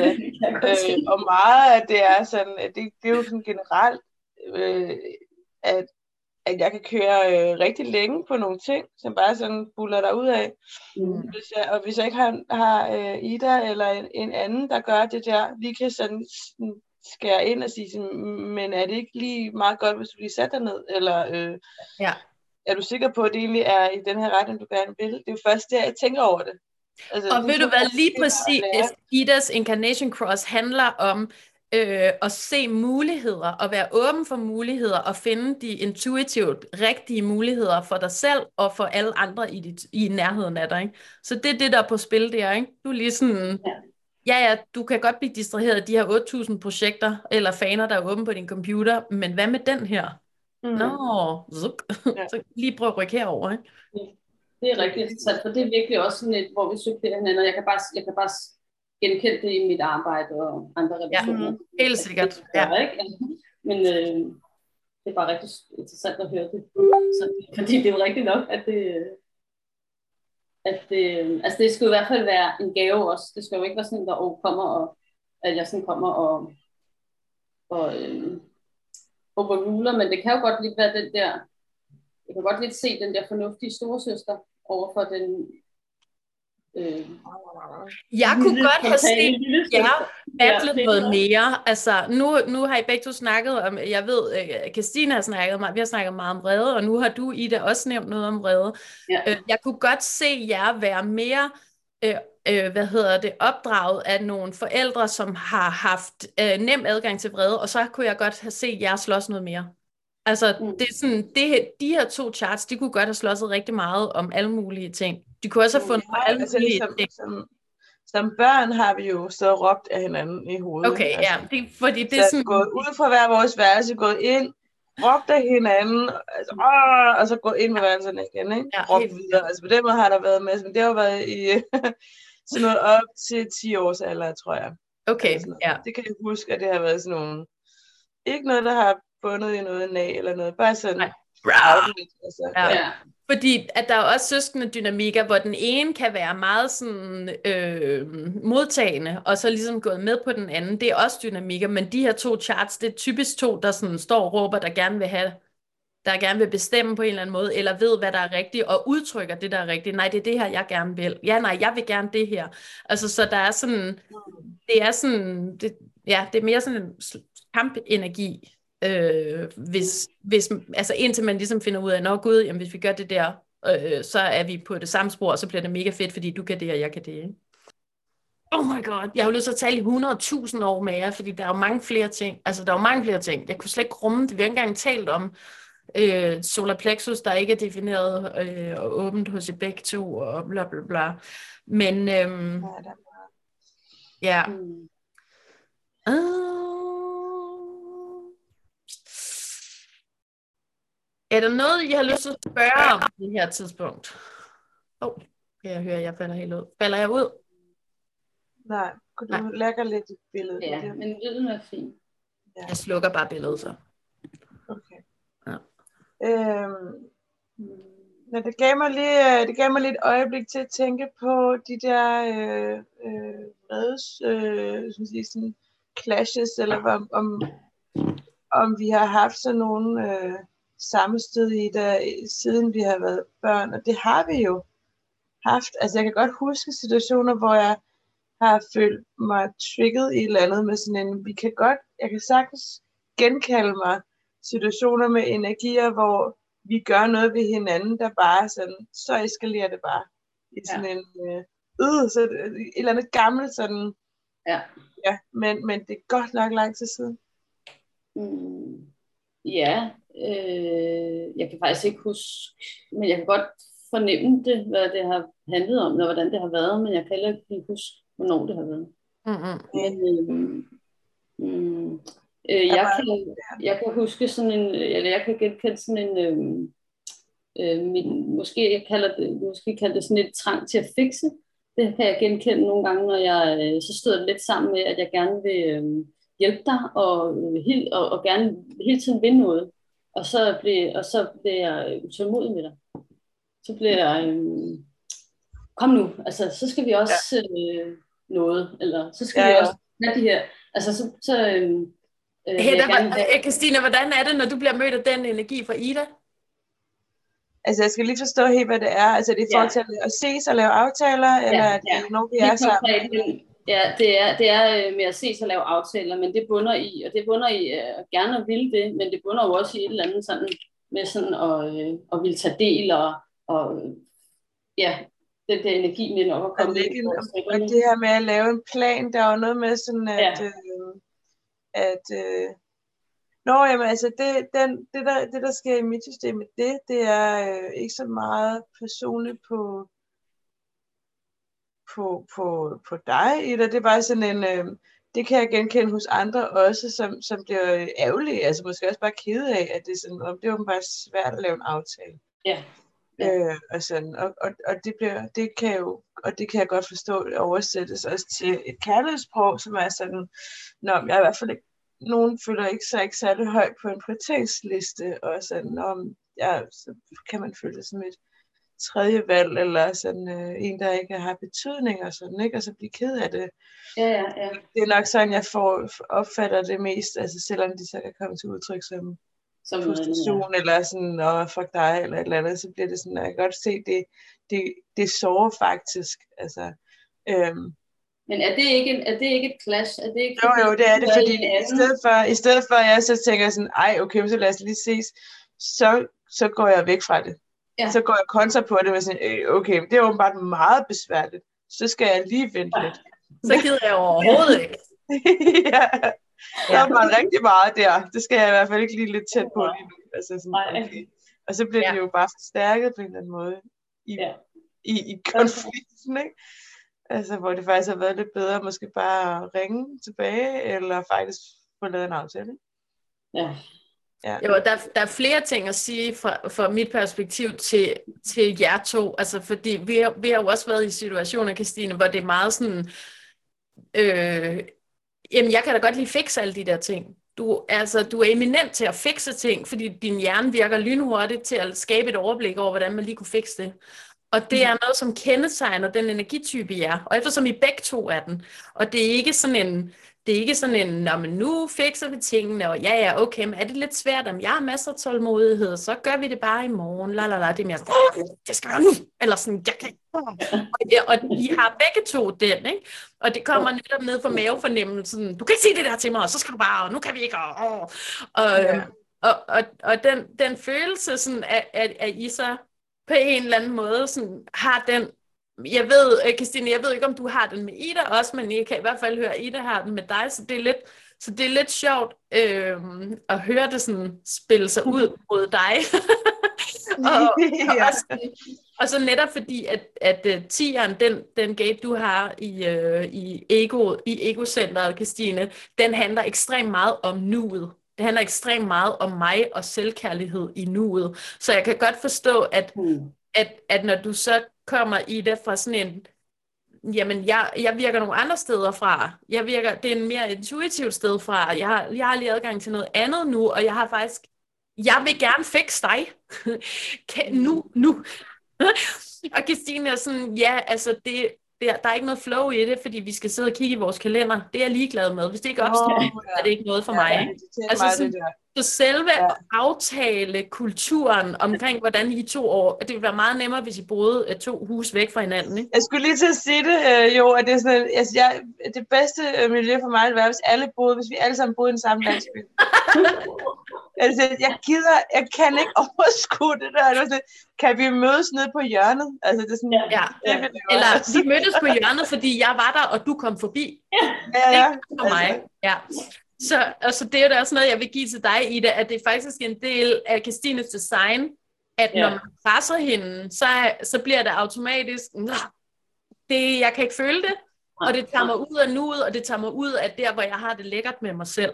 S4: øh, og meget at det er sådan, at det, det er jo sådan generelt, øh, at, at jeg kan køre øh, rigtig længe på nogle ting, som bare sådan buller der ud af. Mm. Hvis jeg, og hvis jeg ikke har, har øh, Ida eller en, en anden, der gør det der, vi kan sådan, sådan skære ind og sige, sådan, men er det ikke lige meget godt, hvis du lige sætter ned? Eller, øh, ja er du sikker på, at det egentlig er i den her retning, du gerne vil? Det er jo først der, jeg tænker over det.
S1: Altså, og ved du hvad, lige præcis Idas Incarnation Cross handler om øh, at se muligheder, og være åben for muligheder, og finde de intuitivt rigtige muligheder for dig selv, og for alle andre i, dit, i nærheden af dig. Ikke? Så det er det, der er på spil der. Ikke? Du er lige sådan... Ja. Ja, ja, du kan godt blive distraheret af de her 8.000 projekter eller faner, der er åbne på din computer, men hvad med den her? Mm. Nå, zuk. Ja. så lige prøve at rykke herover, ikke?
S5: Det er rigtig interessant, for det er virkelig også sådan et, hvor vi supplerer hinanden, og jeg kan bare, jeg kan bare genkende det i mit arbejde og andre relationer.
S1: Ja, mm. helt sikkert. Ja.
S5: Ikke? Men øh, det er bare rigtig interessant at høre det. Så, fordi det er jo rigtigt nok, at det, at det, altså det skal jo i hvert fald være en gave også. Det skal jo ikke være sådan, der kommer og, at jeg sådan kommer og, og øh, overruler, men det kan jo godt lidt være den der, jeg kan godt lidt se den der fornuftige storesøster over for den
S1: Øh, jeg kunne godt have set jer battle ja, noget mere. Altså, nu, nu har I begge to snakket om, jeg ved, uh, Christine har snakket meget, vi har snakket meget om vrede, og nu har du, Ida, også nævnt noget om vrede. Ja. Uh, jeg kunne godt se jer være mere uh, øh, hvad hedder det, opdraget af nogle forældre, som har haft øh, nem adgang til vrede, og så kunne jeg godt have set jer slås noget mere. Altså, mm. det er sådan, det, de her to charts, de kunne godt have slåsset rigtig meget om alle mulige ting. De kunne også have fundet ja, alle altså, mulige
S4: som, ting. Som, som børn har vi jo så råbt af hinanden i hovedet.
S1: Okay, altså, ja, det, fordi det
S4: er
S1: sådan...
S4: gået ud fra hver vores værelse, gået ind, råbt af hinanden, altså, åh, og så gået ind med værelserne igen, ikke? Ja, råbt videre. Altså på den måde har der været med, men det har jo været i sådan noget op til 10 års alder, tror jeg.
S1: Okay, ja.
S4: Det kan jeg huske, at det har været sådan nogle, ikke noget, der har bundet i noget nag eller noget, bare sådan, Nej.
S1: Altså, ja. ja. Fordi at der er også søskende dynamikker, hvor den ene kan være meget sådan øh, modtagende, og så ligesom gået med på den anden. Det er også dynamikker, men de her to charts, det er typisk to, der sådan står og råber, der gerne vil have der gerne vil bestemme på en eller anden måde, eller ved, hvad der er rigtigt, og udtrykker det, der er rigtigt. Nej, det er det her, jeg gerne vil. Ja, nej, jeg vil gerne det her. Altså, så der er sådan, det er sådan, det, ja, det er mere sådan en kampenergi, øh, hvis, hvis, altså indtil man ligesom finder ud af, nå gud, jamen hvis vi gør det der, øh, så er vi på det samme spor, og så bliver det mega fedt, fordi du kan det, og jeg kan det, ikke? Oh my god, jeg har jo lyst til at tale i 100.000 år med jer, fordi der er jo mange flere ting. Altså, der er jo mange flere ting. Jeg kunne slet ikke rumme det. Vi har ikke engang talt om, øh, solar plexus, der ikke er defineret øh, og åbent hos i begge to, og bla bla bla. Men øhm, ja. Mm. Uh, er der noget, I har lyst til at spørge om på det her tidspunkt? Åh, oh, kan jeg høre, at jeg falder helt ud. Falder jeg ud?
S4: Nej, kunne du Nej. lægge lidt i billedet?
S5: Ja, men lyden er fint.
S1: Ja. Jeg slukker bare billedet så.
S4: Øhm, men det gav, mig lige, øh, det gav mig lidt øjeblik til at tænke på de der øh, øh, vreds, øh, som siger, sådan clashes, eller om, om, om vi har haft sådan nogle øh, samme sted i det, siden vi har været børn, og det har vi jo haft. Altså jeg kan godt huske situationer, hvor jeg har følt mig trigget i et eller andet med sådan en, vi kan godt, jeg kan sagtens genkalde mig situationer med energier, hvor vi gør noget ved hinanden, der bare sådan, så eskalerer det bare i sådan ja. en, øh, øh, så et eller andet gammelt sådan,
S5: ja,
S4: ja men, men det er godt nok lang tid siden.
S5: Mm, ja, øh, jeg kan faktisk ikke huske, men jeg kan godt fornemme det, hvad det har handlet om, og hvordan det har været, men jeg kan heller ikke huske, hvornår det har været.
S1: Mm-hmm.
S5: Men, øh, mm, øh, jeg, kan, jeg kan huske sådan en, eller jeg kan genkende sådan en, øh, øh, min, måske jeg kalder det, måske kalder det sådan et trang til at fikse. Det kan jeg genkende nogle gange, når jeg øh, så stod lidt sammen med, at jeg gerne vil øh, hjælpe dig og, øh, og, og gerne hele tiden vinde noget. Og så blev, og så blev jeg utålmodig med dig. Så blev jeg, øh, kom nu, altså så skal vi også ja. øh, noget, eller så skal ja, ja. vi også have de her, altså så, så øh,
S1: øh hey, der, gerne, Christina, hvordan er det, når du bliver mødt af den energi fra Ida?
S4: Altså, jeg skal lige forstå helt, hvad det er. Altså, det er i forhold til at ses og lave aftaler, ja, eller er det ja. noget, vi er sammen?
S5: Ja, det er, det er øh, med at ses og lave aftaler, men det bunder i, og det bunder i uh, gerne at ville det, men det bunder jo også i et eller andet sådan, med sådan at, uh, at ville tage del, og, og ja, den der energi med nok at komme
S4: ind. Og det her med at lave en plan, der er jo noget med sådan, at, ja. øh, at øh, Nå, jamen altså, det, den, det, der, det der sker i mit system med det, det er øh, ikke så meget personligt på, på, på, på dig, Ida. Det er bare sådan en, øh, det kan jeg genkende hos andre også, som, som bliver ærgerlige, altså måske også bare kede af, at det er sådan, om det er bare svært at lave en aftale.
S5: Ja.
S4: Øh, og, sådan, og, og, og, det bliver, det kan jo, og det kan jeg godt forstå, oversættes også til et kærlighedssprog, som er sådan, Nå, jeg i hvert fald ikke nogen føler ikke sig ikke særlig højt på en prioriteringsliste, og sådan, om, ja, så kan man føle det som et tredje valg, eller sådan øh, en, der ikke har betydning, og sådan, ikke? og så blive ked af det.
S5: Ja, ja, ja.
S4: Det er nok sådan, jeg får, opfatter det mest, altså selvom de så kan komme til udtryk som, som frustration, ja. eller sådan, og fuck dig, eller et eller andet, så bliver det sådan, at jeg kan godt se, det, det, det sårer faktisk, altså, øhm,
S5: men er det ikke, er det ikke et clash? Er det ikke,
S4: jo, jo, det er det, fordi i stedet, for, i stedet for, at jeg så tænker sådan, ej, okay, så lad os lige ses, så, så går jeg væk fra det. Ja. Så går jeg kontra på det med sådan, øh, okay, det er åbenbart meget besværligt, så skal jeg lige vente ja. lidt.
S1: Så gider jeg overhovedet ikke.
S4: ja. Der er bare rigtig meget der. Det skal jeg i hvert fald ikke lige lidt tæt på lige nu. Altså sådan, okay. Og så bliver ja. det jo bare forstærket på en eller anden måde i, ja. i, i konflikten, ikke? Altså, hvor det faktisk har været lidt bedre, måske bare at ringe tilbage, eller faktisk få lavet en aftale.
S5: Ja.
S1: Ja. Jo, der, der er flere ting at sige fra, fra mit perspektiv til, til jer to, altså fordi vi har, vi har jo også været i situationer, Christine, hvor det er meget sådan, øh, jamen jeg kan da godt lige fikse alle de der ting. Du, altså, du er eminent til at fikse ting, fordi din hjerne virker lynhurtigt til at skabe et overblik over, hvordan man lige kunne fikse det. Og det er noget, som kendetegner den energitype, I er. Og eftersom I begge to er den, og det er ikke sådan en, det er ikke sådan en, Nå, men nu fikser vi tingene, og ja, ja, okay, men er det lidt svært, om jeg har masser af tålmodighed, så gør vi det bare i morgen, la, la, la, det er mere sådan, det skal jeg nu, eller sådan, jeg kan og, ja, og I har begge to den, ikke? Og det kommer netop ned fra mavefornemmelsen, du kan ikke sige det der til mig, og så skal du bare, og nu kan vi ikke, og, og, og, og, og den, den følelse, sådan, at, at, at I så på en eller anden måde sådan, har den, jeg ved, øh, Christine, jeg ved ikke, om du har den med Ida også, men jeg kan i hvert fald høre, at Ida har den med dig, så det er lidt, så det er lidt sjovt øh, at høre det sådan spille sig ud mod dig. og, og, og, og så netop fordi, at, at uh, tieren, den, den gate, du har i, uh, i, ego, i egocenteret, Christine, den handler ekstremt meget om nuet. Det handler ekstremt meget om mig og selvkærlighed i nuet. Så jeg kan godt forstå, at, mm. at, at når du så kommer i det fra sådan en, jamen jeg, jeg virker nogle andre steder fra. Jeg virker, det er en mere intuitivt sted fra. Jeg har, jeg har lige adgang til noget andet nu, og jeg har faktisk, jeg vil gerne fikse dig. kan, nu, nu. og Christine er sådan, ja, altså det, der, der er ikke noget flow i det, fordi vi skal sidde og kigge i vores kalender. Det er jeg ligeglad med. Hvis det ikke opstår, oh, ja. er det ikke noget for ja, mig. Ikke? Det altså, sådan, så selve ja. aftale kulturen omkring, hvordan I to år, det ville være meget nemmere, hvis I boede øh, to hus væk fra hinanden. Ikke?
S4: Jeg skulle lige til at sige det, øh, jo, at det er sådan, altså, jeg, det bedste øh, miljø for mig ville være, hvis alle boede, hvis vi alle sammen boede i den samme landsby. altså, jeg gider, jeg kan ikke overskue det der. Det sådan, kan vi mødes nede på hjørnet? Altså, det er sådan,
S1: ja.
S4: Det,
S1: ja. Eller vi mødtes på hjørnet, fordi jeg var der, og du kom forbi.
S4: Ja, ja. ja.
S1: for mig. Altså. Ja. Så altså, det er da også noget, jeg vil give til dig, Ida, at det er faktisk en del af Christines design, at ja. når man presser hende, så, så bliver det automatisk, det, jeg kan ikke føle det, og det tager mig ud af nuet, og det tager mig ud af der, hvor jeg har det lækkert med mig selv.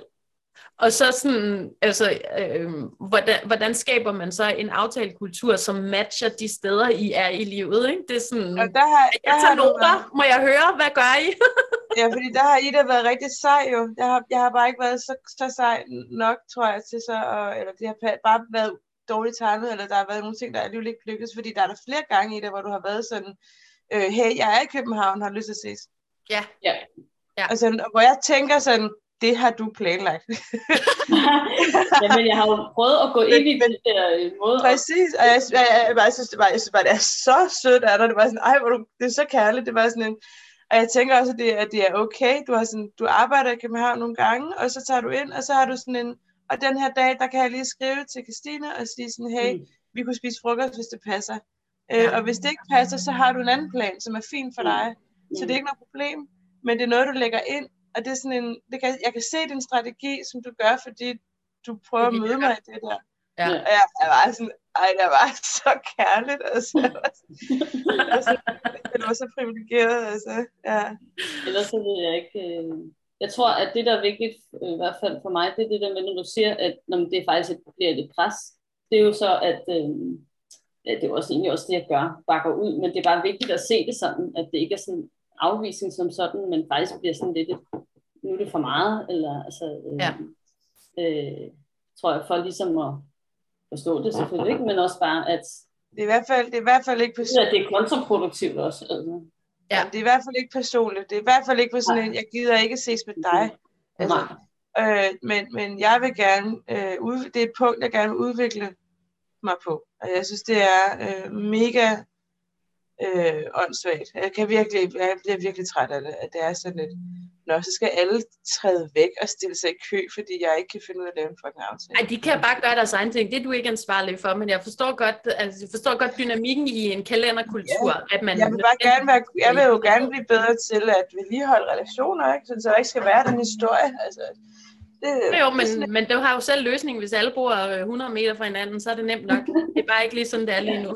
S1: Og så sådan, altså, øh, hvordan, hvordan skaber man så en aftalekultur, som matcher de steder, I er i livet, ikke? Det er sådan,
S4: og der har, der
S1: jeg tager noter, må jeg høre, hvad gør I?
S4: ja, fordi der har Ida været rigtig sej jo. Jeg har, jeg har bare ikke været så, så sej nok, tror jeg, til så, og, eller det har bare været dårligt tegnet, eller der har været nogle ting, der alligevel ikke lykkedes, fordi der er der flere gange i det, hvor du har været sådan, øh, hey, jeg er i København, har lyst til at ses.
S1: Ja. ja.
S4: ja. Altså, hvor jeg tænker sådan, det har du planlagt.
S5: Jamen, jeg har jo prøvet at gå ind i den der øh, måde.
S4: Præcis, og jeg, jeg, jeg, jeg, synes, det var, jeg synes bare, det er så sødt af dig. Det var sådan, ej, hvor du, det er så kærligt. Det var sådan en, og jeg tænker også, at det, at det er okay. Du, har sådan, du arbejder i København nogle gange, og så tager du ind, og så har du sådan en, og den her dag, der kan jeg lige skrive til Christine og sige sådan, hey, mm. vi kunne spise frokost, hvis det passer. Øh, ja. Øh, og hvis det ikke passer, så har du en anden plan, som er fin for mm. dig. Mm. Så det er ikke noget problem, men det er noget, du lægger ind, og det er sådan en, det kan, jeg kan se din strategi, som du gør, fordi du prøver at møde mig i det der. Ja. Og jeg, jeg var sådan, ej, det var så kærligt, altså. altså det var så privilegeret, altså. Ja.
S5: Ellers så ved jeg ikke, øh, jeg tror, at det, der er vigtigt, øh, i hvert fald for mig, det er det der med, når du siger, at når det er faktisk et, bliver et pres, det er jo så, at øh, det er også egentlig også det, jeg gør, bakker ud, men det er bare vigtigt at se det sådan, at det ikke er sådan afvisning som sådan, men faktisk bliver sådan lidt, nu er det for meget, eller altså, øh, ja. øh, tror jeg, for ligesom at forstå det selvfølgelig ikke, men også bare, at
S4: det er i hvert fald, det er i hvert fald ikke
S5: personligt. Ja, det er kontraproduktivt også. Altså.
S4: Ja. det er i hvert fald ikke personligt. Det er i hvert fald ikke på sådan en, jeg gider ikke ses med dig. Altså, øh, men, men jeg vil gerne, øh, ud, det er et punkt, jeg gerne vil udvikle mig på. Og jeg synes, det er øh, mega øh, åndssvagt. Jeg, kan virkelig, jeg bliver virkelig træt af det, at det er sådan lidt, nå, så skal alle træde væk og stille sig i kø, fordi jeg ikke kan finde ud af at lave en fucking aftale.
S1: Ej, de kan bare gøre deres egen ting. Det er du ikke ansvarlig for, men jeg forstår godt, altså, jeg forstår godt dynamikken i en kalenderkultur. Ja,
S4: at man, jeg, vil bare gerne være, jeg vil jo gerne blive bedre til at vedligeholde relationer, ikke? så der ikke skal være den historie. Altså,
S1: det, jo, men, det men du har jo selv løsningen, hvis alle bor 100 meter fra hinanden, så er det nemt nok. Det er bare ikke lige sådan, det er lige nu.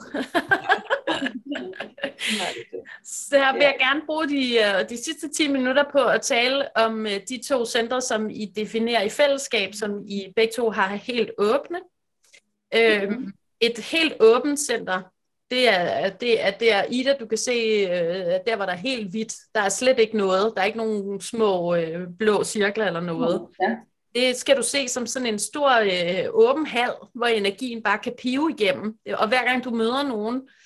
S1: Så her vil jeg gerne bruge de, øh, de sidste 10 minutter på at tale om øh, de to centre, som I definerer i fællesskab, som I begge to har helt åbne. Mm-hmm. Et helt åbent center, det er, det, er, det er Ida, du kan se, øh, der var der helt hvidt. Der er slet ikke noget. Der er ikke nogen små blå cirkler eller noget. Ja. Det skal du se som sådan en stor øh, åben hal, hvor energien bare kan pive igennem. Og hver gang du møder nogen, øh,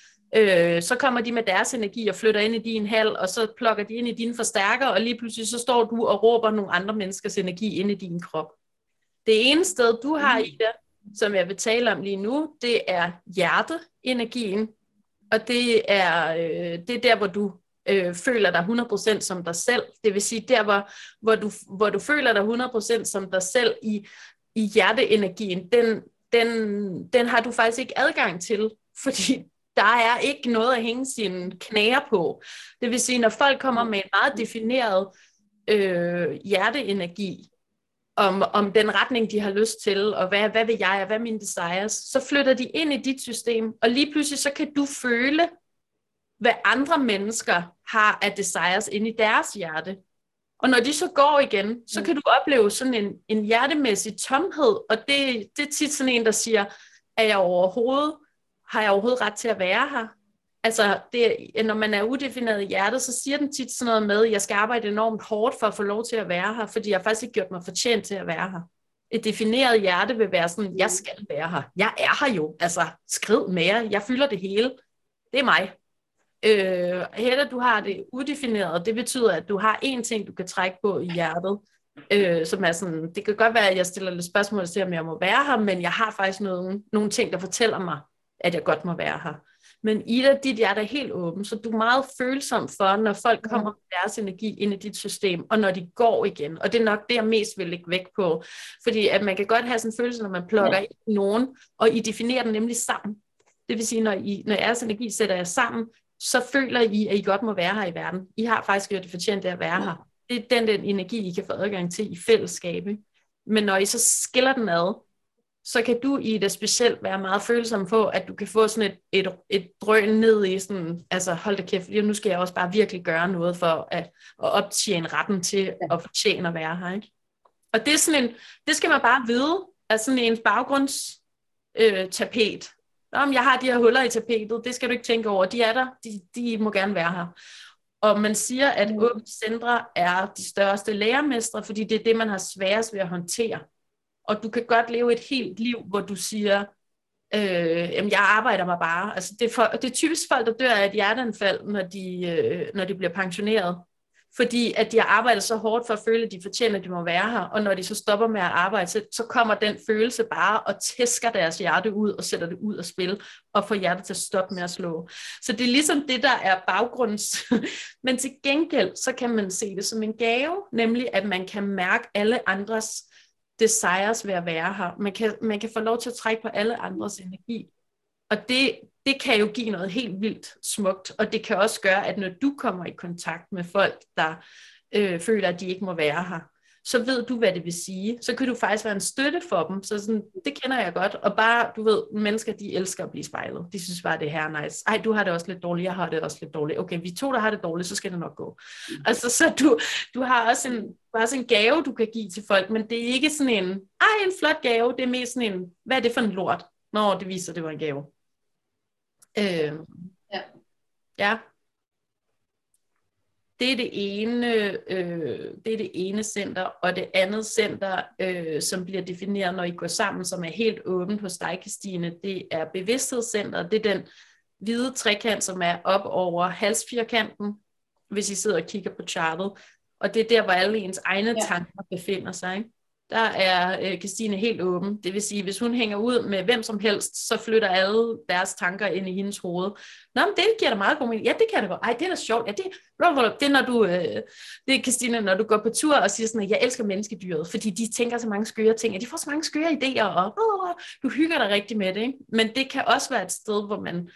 S1: så kommer de med deres energi og flytter ind i din hal, og så plukker de ind i dine forstærker, og lige pludselig så står du og råber nogle andre menneskers energi ind i din krop. Det ene sted, du har i det, som jeg vil tale om lige nu, det er hjerteenergien, og det er, øh, det er der, hvor du øh, føler dig 100% som dig selv. Det vil sige der, hvor, hvor, du, hvor du føler dig 100% som dig selv i, i hjerteenergien, den, den, den har du faktisk ikke adgang til, fordi der er ikke noget at hænge sine knæer på. Det vil sige, når folk kommer med en meget defineret øh, hjerteenergi, om, om den retning, de har lyst til, og hvad, hvad vil jeg, og hvad er mine desires, så flytter de ind i dit system, og lige pludselig så kan du føle, hvad andre mennesker har af desires inde i deres hjerte. Og når de så går igen, så kan du opleve sådan en, en hjertemæssig tomhed, og det, det er tit sådan en, der siger, er jeg overhovedet har jeg overhovedet ret til at være her? Altså, det, når man er udefineret i hjertet, så siger den tit sådan noget med, at jeg skal arbejde enormt hårdt for at få lov til at være her, fordi jeg har faktisk ikke gjort mig fortjent til at være her. Et defineret hjerte vil være sådan, jeg skal være her. Jeg er her jo. Altså, skriv mere. Jeg fylder det hele. Det er mig. Øh, heller du har det udefineret, det betyder, at du har én ting, du kan trække på i hjertet, øh, som er sådan, det kan godt være, at jeg stiller lidt spørgsmål til, om jeg må være her, men jeg har faktisk nogle, nogle ting, der fortæller mig, at jeg godt må være her. Men Ida, dit hjerte er helt åben, så du er meget følsom for, når folk kommer med deres energi ind i dit system, og når de går igen. Og det er nok det, jeg mest vil lægge vægt på. Fordi at man kan godt have sådan en følelse, når man plukker ja. nogen, og I definerer den nemlig sammen. Det vil sige, når, I, når jeres energi sætter jer sammen, så føler I, at I godt må være her i verden. I har faktisk gjort det fortjent at være her. Det er den, den energi, I kan få adgang til i fællesskabet. Men når I så skiller den ad, så kan du i det specielt være meget følsom på, at du kan få sådan et, et, et drøn ned i sådan, altså hold da kæft, nu skal jeg også bare virkelig gøre noget for at, at optjene retten til at fortjene at være her. Ikke? Og det er sådan en, det skal man bare vide, at sådan en baggrundstapet, øh, om jeg har de her huller i tapetet, det skal du ikke tænke over, de er der, de, de må gerne være her. Og man siger, at mm. åbne centre er de største lærermestre, fordi det er det, man har sværest ved at håndtere. Og du kan godt leve et helt liv, hvor du siger, øh, jamen jeg arbejder mig bare. Altså det, er for, det er typisk folk, der dør af et hjerteanfald, når de, øh, når de bliver pensioneret. Fordi at de har arbejdet så hårdt for at føle, at de fortjener, at de må være her. Og når de så stopper med at arbejde, så, så kommer den følelse bare og tæsker deres hjerte ud og sætter det ud af spil og får hjertet til at stoppe med at slå. Så det er ligesom det, der er baggrunds. Men til gengæld, så kan man se det som en gave, nemlig at man kan mærke alle andres desires ved at være her. Man kan, man kan få lov til at trække på alle andres energi. Og det, det kan jo give noget helt vildt smukt, og det kan også gøre, at når du kommer i kontakt med folk, der øh, føler, at de ikke må være her, så ved du, hvad det vil sige. Så kan du faktisk være en støtte for dem. Så sådan, det kender jeg godt. Og bare, du ved, mennesker, de elsker at blive spejlet. De synes bare, det her er nice. Ej, du har det også lidt dårligt, jeg har det også lidt dårligt. Okay, vi to, der har det dårligt, så skal det nok gå. Altså, så du, du har også en, du har også en gave, du kan give til folk, men det er ikke sådan en, ej, en flot gave. Det er mere sådan en, hvad er det for en lort? Når det viser, det var en gave. Øh, ja. Ja, det er det ene, øh, det er det ene center, og det andet center, øh, som bliver defineret, når I går sammen, som er helt åbent hos dig, Christine, det er bevidsthedscenteret. Det er den hvide trekant, som er op over halsfirkanten, hvis I sidder og kigger på chartet. Og det er der, hvor alle ens egne ja. tanker befinder sig. Ikke? Der er øh, Christine helt åben. Det vil sige, hvis hun hænger ud med hvem som helst, så flytter alle deres tanker ind i hendes hoved. Nå, men det giver da meget god mening. Ja, det kan det godt. Ej, det er da sjovt. Ja, det, det er, når du, øh, det er Christine, når du går på tur og siger sådan, at jeg elsker menneskedyret, fordi de tænker så mange skøre ting, og de får så mange skøre idéer, og øh, du hygger dig rigtig med det. Ikke? Men det kan også være et sted, hvor man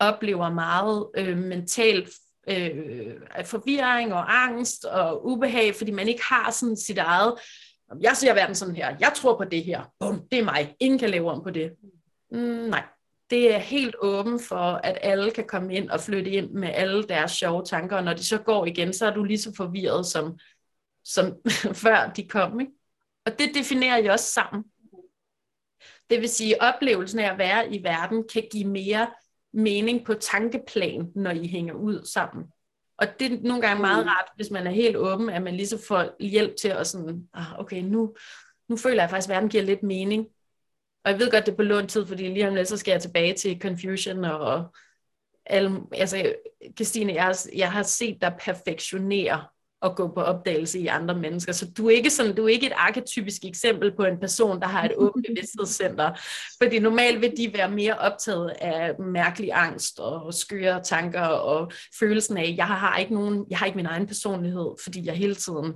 S1: oplever meget øh, mentalt øh, forvirring og angst og ubehag, fordi man ikke har sådan sit eget jeg ser verden sådan her, jeg tror på det her, Bum, det er mig, ingen kan lave om på det. Mm, nej, det er helt åben for, at alle kan komme ind og flytte ind med alle deres sjove tanker, og når de så går igen, så er du lige så forvirret, som, som før de kom. Ikke? Og det definerer jeg også sammen. Det vil sige, at oplevelsen af at være i verden kan give mere mening på tankeplan, når I hænger ud sammen. Og det er nogle gange meget mm. rart, hvis man er helt åben, at man lige så får hjælp til at sådan, ah, okay, nu, nu føler jeg faktisk, at verden giver lidt mening. Og jeg ved godt, det er på lånt tid, fordi lige om lidt, så skal jeg tilbage til Confusion og alle, altså, Christine, jeg, jeg har set dig perfektionere at gå på opdagelse i andre mennesker. Så du er ikke sådan, du er ikke et arketypisk eksempel på en person, der har et åbent bevidsthedscenter. Fordi normalt vil de være mere optaget af mærkelig angst og skøre tanker og følelsen af, jeg har ikke nogen, jeg har ikke min egen personlighed, fordi jeg hele tiden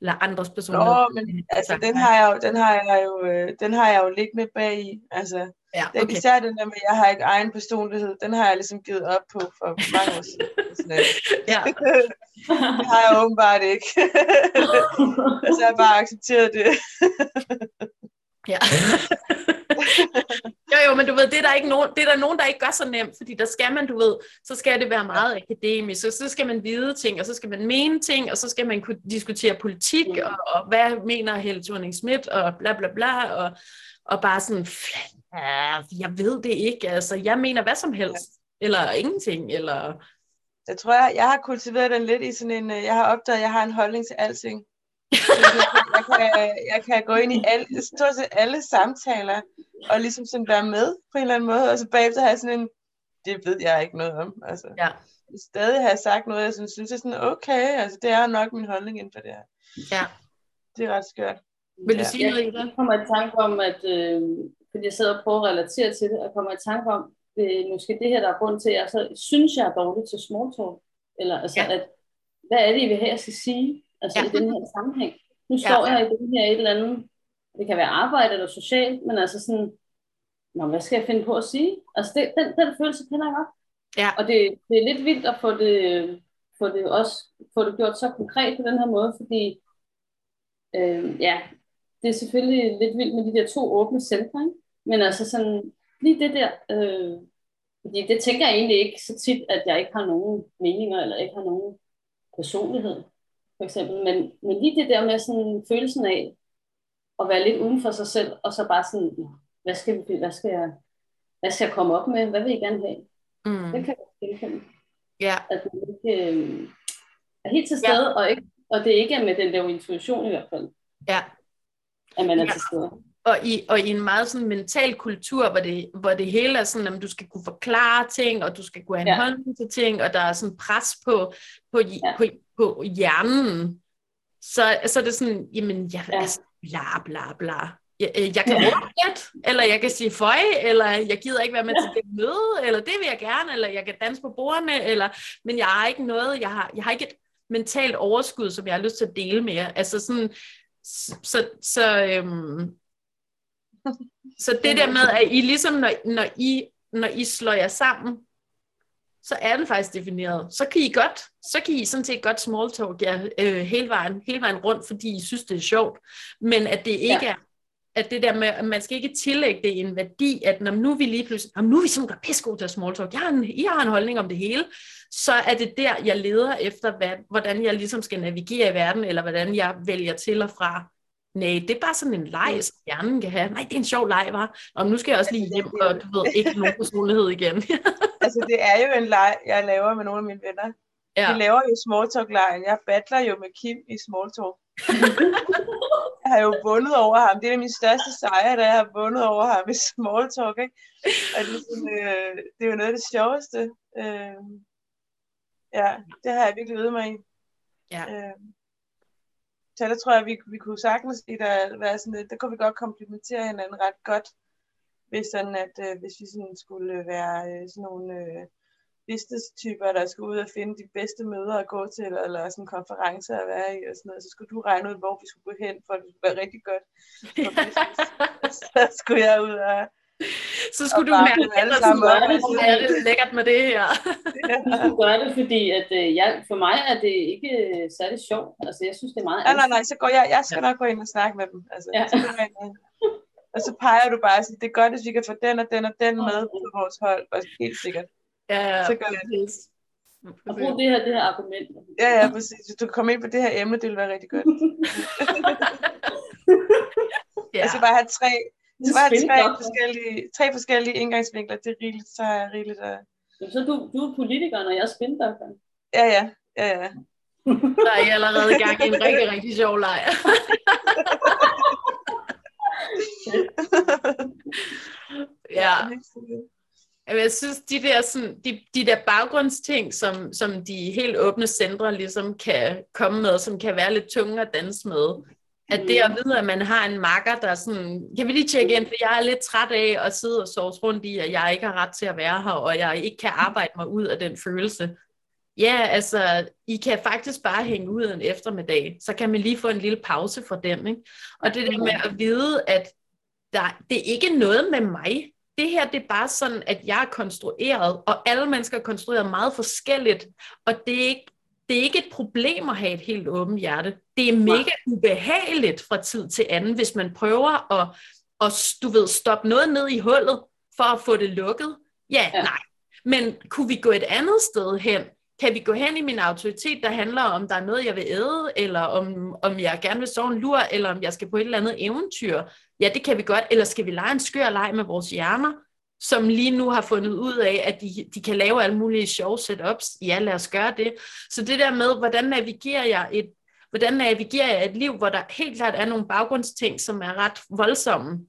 S1: lader andres personlighed.
S4: Nå, men altså, den har jeg jo, den har jeg jo, øh, den har jeg jo liggende bag i. Altså, Ja, okay. det, især den der med, at jeg har ikke egen personlighed, den har jeg ligesom givet op på for mange år siden. ja. det har jeg åbenbart ikke. så jeg bare accepteret det.
S1: ja. jo, jo, men du ved, det er, der ikke nogen, det er der nogen, der ikke gør så nemt, fordi der skal man, du ved, så skal det være meget akademisk, og så skal man vide ting, og så skal man mene ting, og så skal man kunne diskutere politik, mm. og, og hvad mener Helle thorning Schmidt, og bla bla bla, og, og bare sådan, ja, jeg ved det ikke, altså, jeg mener hvad som helst, ja. eller ingenting, eller...
S4: Jeg tror, jeg, jeg har kultiveret den lidt i sådan en, øh, jeg har opdaget, at jeg har en holdning til alting. jeg, kan, jeg kan gå ind i alle, stort set alle samtaler, og ligesom sådan være med på en eller anden måde, og så bagefter har jeg sådan en, det ved jeg ikke noget om. Altså, ja. Jeg stadig har sagt noget, jeg synes, synes er sådan, okay, altså det er nok min holdning inden for det her. Ja. Det er ret skørt.
S1: Vil du ja. sige noget i det?
S5: Jeg kommer i tanke om, at øh, fordi jeg sidder og prøver at relatere til det, og kommer i tanke om, det er måske det her, der er grund til, at så synes, jeg er dårlig til small talk. Eller altså, ja. at, hvad er det, I vil have, jeg skal sige? Altså ja. i den her sammenhæng. Nu står ja. jeg i den her et eller andet, det kan være arbejde eller socialt, men altså sådan, Nå, hvad skal jeg finde på at sige? Altså det, den, den følelse kender jeg godt. Ja. Og det, det er lidt vildt at få det, få det også få det gjort så konkret på den her måde, fordi øh, ja, det er selvfølgelig lidt vildt med de der to åbne centre, ikke? Men altså sådan, lige det der, øh, fordi det tænker jeg egentlig ikke så tit, at jeg ikke har nogen meninger, eller ikke har nogen personlighed, for eksempel, men, men lige det der med sådan følelsen af at være lidt uden for sig selv, og så bare sådan, hvad skal, vi, hvad skal, jeg, hvad skal jeg komme op med, hvad vil I gerne have? Mm. Det kan jeg genkende. Ja. At man ikke øh, er helt til stede, ja. og, ikke, og det ikke er med den der intuition i hvert fald. Ja. At man er ja. til stede.
S1: Og i, og i en meget sådan mental kultur, hvor det, hvor det hele er sådan, at du skal kunne forklare ting, og du skal kunne have en ja. holdning til ting, og der er sådan pres på, på, ja. på, på hjernen, så, så er det sådan, jamen, jeg, ja. altså, bla bla bla. Jeg, øh, jeg kan råbe lidt, eller jeg kan sige føj, eller jeg gider ikke være med til det møde, eller det vil jeg gerne, eller jeg kan danse på bordene, eller, men jeg har ikke noget, jeg har, jeg har ikke et mentalt overskud, som jeg har lyst til at dele med jer. Altså sådan, så, så, øhm, så det der med, at I ligesom, når, når, I, når I slår jer sammen, så er den faktisk defineret. Så kan I godt, så kan I sådan set godt small talk ja, øh, hele, vejen, hele vejen rundt, fordi I synes, det er sjovt. Men at det ikke ja. er at det der med, at man skal ikke tillægge det en værdi, at når nu vi lige pludselig, nu er vi simpelthen pisse gode til at small talk, jeg har, en, jeg har en holdning om det hele, så er det der, jeg leder efter, hvad, hvordan jeg ligesom skal navigere i verden, eller hvordan jeg vælger til og fra. Nej, det er bare sådan en leg, som hjernen kan have. Nej, det er en sjov leg, var. Og nu skal jeg også lige hjem, og du ved, ikke nogen personlighed igen.
S4: altså, det er jo en leg, jeg laver med nogle af mine venner. Ja. Vi laver jo small talk lejen Jeg battler jo med Kim i small talk. jeg har jo vundet over ham. Det er min største sejr, da jeg har vundet over ham i small talk. Ikke? Og det, er sådan, øh, det er jo noget af det sjoveste. Øh, ja, det har jeg virkelig øvet mig i. Ja. Øh, så der tror jeg, vi, vi kunne sagtens i der, være sådan, der kunne vi godt komplementere hinanden ret godt. Hvis, sådan, at, øh, hvis vi sådan skulle være øh, sådan nogle øh, business-typer, der skulle ud og finde de bedste møder at gå til, eller sådan konferencer at være i, og sådan noget, så skulle du regne ud, hvor vi skulle gå hen, for det skulle være rigtig godt for så skulle jeg ud og
S1: så skulle og du mærke, at det er det lækkert med det her.
S5: ja. Du gøre det, fordi at, uh, jeg, for mig er det ikke særlig sjovt. Altså, jeg synes, det er meget...
S4: Ja, nej, nej, så går jeg, jeg skal nok gå ind og snakke med dem. Altså, ja. så og så peger du bare, at det er godt, hvis vi kan få den og den og den med på vores hold, og helt sikkert.
S1: Ja, ja,
S4: så gør jeg det.
S5: Og brug det her, det her argument.
S4: Ja, ja, præcis. Hvis du kan komme ind på det her emne, det vil være rigtig godt. ja. Altså bare have tre, bare have tre forskellige, tre forskellige indgangsvinkler, det er rigeligt, så er rigeligt at...
S5: Så du, du er politiker, når jeg er spindoktor.
S4: Ja, ja, ja, ja.
S1: Der er I allerede i gang i en rigtig, rigtig sjov leg. ja. Jeg synes, de der, sådan, de, de der baggrundsting, som, som de helt åbne centre ligesom kan komme med, som kan være lidt tunge at danse med, at det at vide, at man har en makker, der sådan, kan vi lige tjekke ind, for jeg er lidt træt af at sidde og sove rundt i, at jeg ikke har ret til at være her, og jeg ikke kan arbejde mig ud af den følelse. Ja, altså, I kan faktisk bare hænge ud en eftermiddag, så kan man lige få en lille pause fra dem. Ikke? Og det der med at vide, at der, det er ikke noget med mig, det her det er bare sådan, at jeg er konstrueret, og alle mennesker er konstrueret meget forskelligt, og det er ikke, det er ikke et problem at have et helt åbent hjerte. Det er mega ubehageligt fra tid til anden, hvis man prøver at, at du ved, stoppe noget ned i hullet for at få det lukket. Ja, ja, nej. Men kunne vi gå et andet sted hen? Kan vi gå hen i min autoritet, der handler om, der er noget, jeg vil æde, eller om, om jeg gerne vil sove en lur, eller om jeg skal på et eller andet eventyr? Ja, det kan vi godt. Eller skal vi lege en skør leg med vores hjerner, som lige nu har fundet ud af, at de, de kan lave alle mulige sjove setups? Ja, lad os gøre det. Så det der med, hvordan navigerer jeg et, hvordan navigerer jeg et liv, hvor der helt klart er nogle baggrundsting, som er ret voldsomme,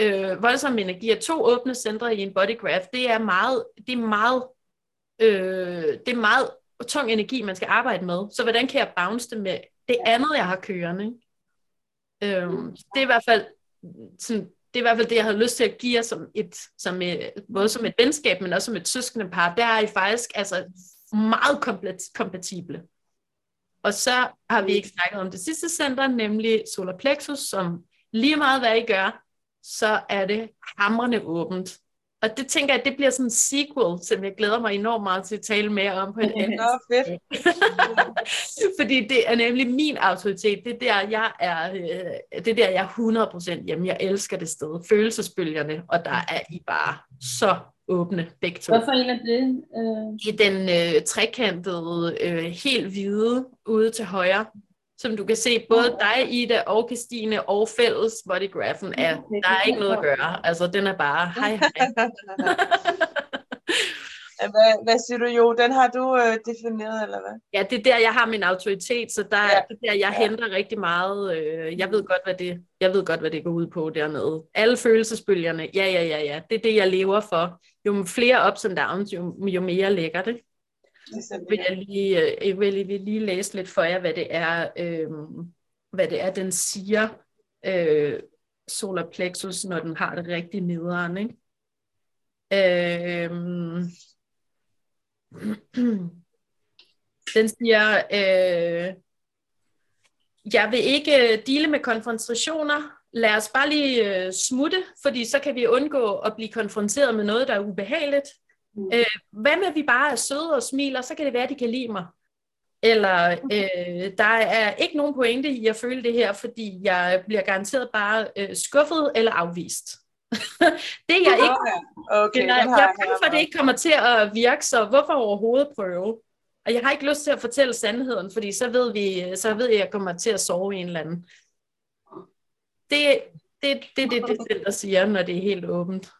S1: øh, voldsomme energier, to åbne centre i en bodygraph, det er meget, det er meget, øh, det er meget tung energi, man skal arbejde med. Så hvordan kan jeg bounce det med det andet, jeg har kørende? Øh, det er i hvert fald sådan, det er i hvert fald det, jeg havde lyst til at give jer som et, som et, både som et venskab, men også som et søskende par. Der er I faktisk altså, meget komplet, kompatible. Og så har vi ikke snakket om det sidste center, nemlig solar plexus, som lige meget hvad I gør, så er det hamrende åbent. Og det tænker jeg, det bliver sådan en sequel, som jeg glæder mig enormt meget til at tale mere om på et andet
S4: fedt.
S1: Fordi det er nemlig min autoritet. Det er der, jeg er, øh, det er der, jeg er 100% hjemme. Jeg elsker det sted. Følelsesbølgerne, og der er I bare så åbne begge to.
S5: Hvorfor en af det?
S1: Uh... I den øh, trekantede, øh, helt hvide ude til højre som du kan se, både dig, Ida og Christine og fælles bodygraphen, er, der er ikke noget at gøre. Altså, den er bare, hej hej.
S4: hvad, hvad siger du jo? Den har du øh, defineret, eller hvad?
S1: Ja, det er der, jeg har min autoritet, så der, ja. det er der, jeg ja. henter rigtig meget. Øh, jeg ved godt, hvad det, jeg ved godt, hvad det går ud på dernede. Alle følelsesbølgerne, ja, ja, ja, ja. Det er det, jeg lever for. Jo flere ups and downs, jo, jo mere lækker det vil jeg lige, øh, jeg vil lige, læse lidt for jer, hvad det er, øh, hvad det er, den siger, øh, solar plexus, når den har det rigtig nederen, ikke? Øh, den siger, øh, jeg vil ikke øh, dele med konfrontationer, lad os bare lige øh, smutte, fordi så kan vi undgå at blive konfronteret med noget, der er ubehageligt. Mm. Øh, hvad med, at vi bare er søde og smiler, så kan det være, at de kan lide mig. Eller øh, der er ikke nogen pointe i at føle det her, fordi jeg bliver garanteret bare øh, skuffet eller afvist. det er jeg ikke. Okay, jeg, jeg er bange for, at det ikke kommer til at virke, så hvorfor overhovedet prøve? Og jeg har ikke lyst til at fortælle sandheden, fordi så ved, vi, så ved jeg, at jeg kommer til at sove en eller anden. Det, det, det, det, det, det, det der siger, når det er helt åbent.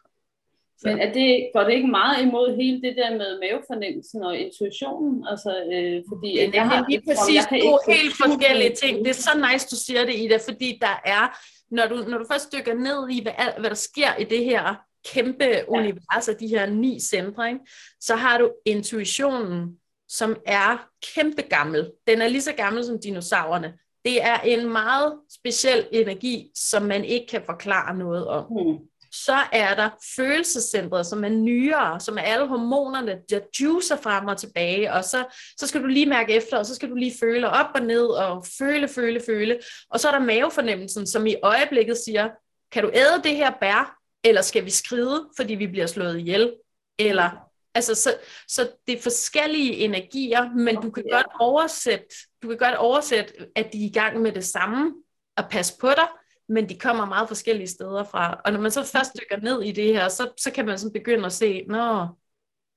S5: Men er det, går det ikke meget imod hele det der med mavefornemmelsen og intuitionen? Altså, øh, fordi
S1: det, jeg har, lige præcis jeg to helt forskellige ting. Det er så nice, du siger det, Ida, fordi der er, når du, når du først dykker ned i, hvad, hvad der sker i det her kæmpe ja. univers af de her ni centre, ikke? så har du intuitionen, som er kæmpe gammel. Den er lige så gammel som dinosaurerne. Det er en meget speciel energi, som man ikke kan forklare noget om. Hmm så er der følelsescentret, som er nyere, som er alle hormonerne, der juicer frem og tilbage, og så, så skal du lige mærke efter, og så skal du lige føle op og ned, og føle, føle, føle. Og så er der mavefornemmelsen, som i øjeblikket siger, kan du æde det her bær, eller skal vi skride, fordi vi bliver slået ihjel? Eller, altså, så, så det er forskellige energier, men du kan godt oversætte, du kan godt oversætte, at de er i gang med det samme, at passe på dig, men de kommer meget forskellige steder fra. Og når man så først dykker ned i det her, så, så kan man sådan begynde at se, nå,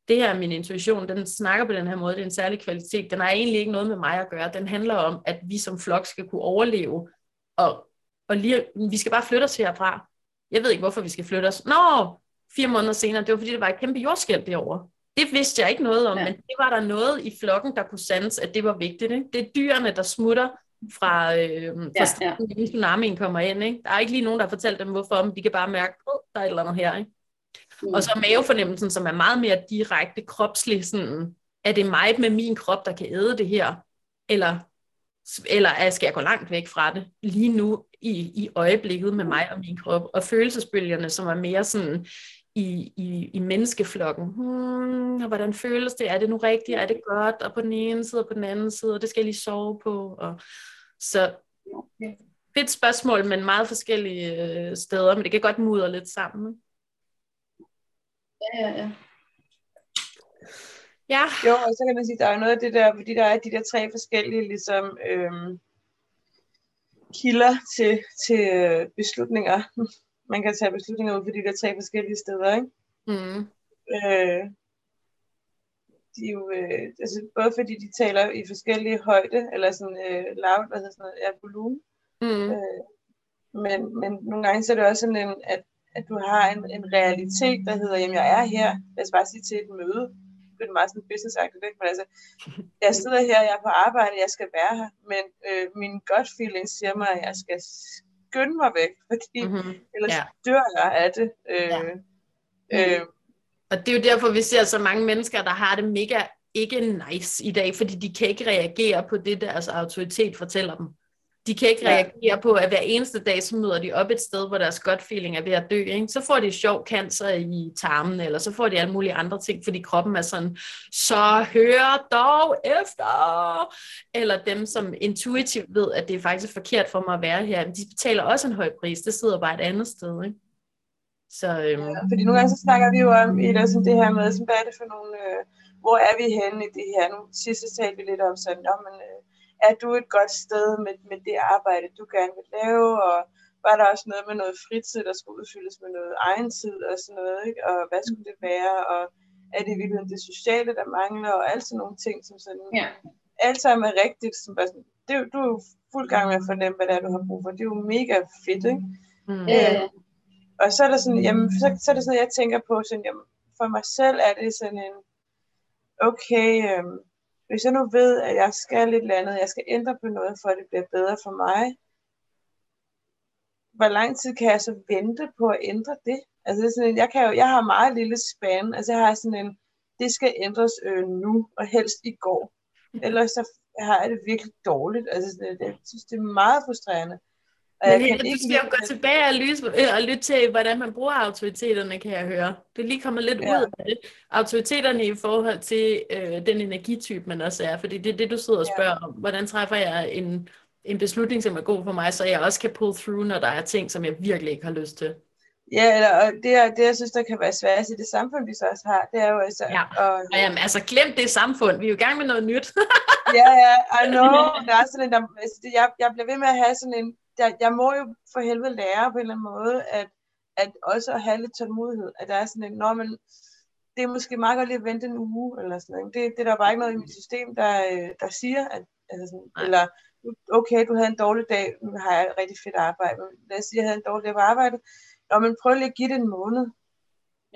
S1: det her er min intuition, den snakker på den her måde, det er en særlig kvalitet, den har egentlig ikke noget med mig at gøre, den handler om, at vi som flok skal kunne overleve, og, og lige, vi skal bare flytte os herfra. Jeg ved ikke, hvorfor vi skal flytte os. Nå, fire måneder senere, det var fordi, det var et kæmpe jordskæld derovre. Det vidste jeg ikke noget om, ja. men det var der noget i flokken, der kunne sands, at det var vigtigt. Ikke? Det er dyrene, der smutter, fra, øh, fra ja, ja. tsunamien kommer ind. Ikke? Der er ikke lige nogen, der har fortalt dem, hvorfor, men de kan bare mærke, at der er et eller andet her. Ikke? Mm. Og så mavefornemmelsen, som er meget mere direkte kropslig, sådan, er det mig med min krop, der kan æde det her? Eller, eller skal jeg gå langt væk fra det lige nu i, i øjeblikket med mig og min krop? Og følelsesbølgerne, som er mere sådan i, i, i menneskeflokken. Hmm, og hvordan føles det? Er det nu rigtigt? Er det godt? Og på den ene side og på den anden side, og det skal jeg lige sove på. Og, så fedt spørgsmål, men meget forskellige øh, steder, men det kan godt mudre lidt sammen.
S5: Ja, ja, ja.
S1: Ja.
S4: Jo, og så kan man sige, der er noget af det der, fordi der er de der tre forskellige ligesom, øhm, kilder til, til øh, beslutninger man kan tage beslutninger ud for de der tre forskellige steder, ikke? Mm. Øh, de er jo, øh, altså både fordi de taler i forskellige højde, eller sådan øh, loud, hvad hedder sådan noget, ja, volumen. Mm. Øh, men, men nogle gange så er det også sådan en, at, at du har en, en realitet, der hedder, jamen jeg er her, lad os bare sige til et møde, det er meget sådan business-agtigt, ikke? Men altså, jeg sidder her, jeg er på arbejde, jeg skal være her, men øh, min gut feeling siger mig, at jeg skal skynde mig væk, fordi mm-hmm. ellers ja. dør jeg af det. Øh, ja.
S1: øh, og det er jo derfor, vi ser så mange mennesker, der har det mega ikke nice i dag, fordi de kan ikke reagere på det, deres autoritet fortæller dem. De kan ikke reagere ja. på, at hver eneste dag, så møder de op et sted, hvor deres gut feeling er ved at dø. Ikke? Så får de sjov cancer i tarmen, eller så får de alle mulige andre ting, fordi kroppen er sådan, så hør dog efter. Eller dem, som intuitivt ved, at det er faktisk forkert for mig at være her, de betaler også en høj pris. Det sidder bare et andet sted. Ikke?
S4: Så, øhm, ja, fordi nogle gange så snakker vi jo om i det, sådan det her med, sådan, hvad er det for nogle, øh, hvor er vi henne i det her? Nu sidste talte vi lidt om sådan, om, men, øh, er du et godt sted med, med det arbejde, du gerne vil lave, og var der også noget med noget fritid, der skulle udfyldes med noget egen tid og sådan noget, ikke? og hvad skulle det være, og er det virkelig det sociale, der mangler, og alt sådan nogle ting, som sådan, ja. alt sammen er rigtigt, som bare sådan, det, du er jo fuld gang med at fornemme, hvad det er, du har brug for, det er jo mega fedt, ikke? Mm. Øh, og så er der sådan, jamen, så, så er det sådan, jeg tænker på, sådan, jamen, for mig selv er det sådan en, okay, øhm, hvis jeg nu ved, at jeg skal et eller andet, jeg skal ændre på noget, for at det bliver bedre for mig, hvor lang tid kan jeg så vente på at ændre det? Altså det er sådan en, jeg, kan jo, jeg har meget lille span, altså jeg har sådan en, det skal ændres øh, nu, og helst i går. Ellers så har jeg det virkelig dårligt. Altså det, jeg synes, det er meget frustrerende.
S1: Men jeg kan du skal jo gå tilbage og lytte, øh, og lytte til, hvordan man bruger autoriteterne, kan jeg høre. Det er lige kommet lidt ja. ud af det. Autoriteterne i forhold til øh, den energitype, man også er. Fordi det er det, du sidder og spørger ja. om. Hvordan træffer jeg en, en beslutning, som er god for mig, så jeg også kan pull through, når der er ting, som jeg virkelig ikke har lyst til.
S4: Ja, eller, og det, det, jeg synes, der kan være svært i det samfund, vi så også har, det er jo altså...
S1: Ja, og, og jamen, altså glem det samfund, vi er jo i gang med noget nyt.
S4: ja, ja, I know. Der er sådan en, der, altså, jeg, jeg bliver ved med at have sådan en, jeg, jeg må jo for helvede lære på en eller anden måde, at, at også at have lidt tålmodighed. At der er sådan en, når man, det er måske meget godt lige at vente en uge, eller sådan noget. Det, det er der bare ikke noget i mit system, der, øh, der siger, at, altså sådan, eller okay, du havde en dårlig dag, nu har jeg et rigtig fedt arbejde, men lad os sige, at jeg havde en dårlig dag på arbejde, Nå, men prøv lige at give det en måned.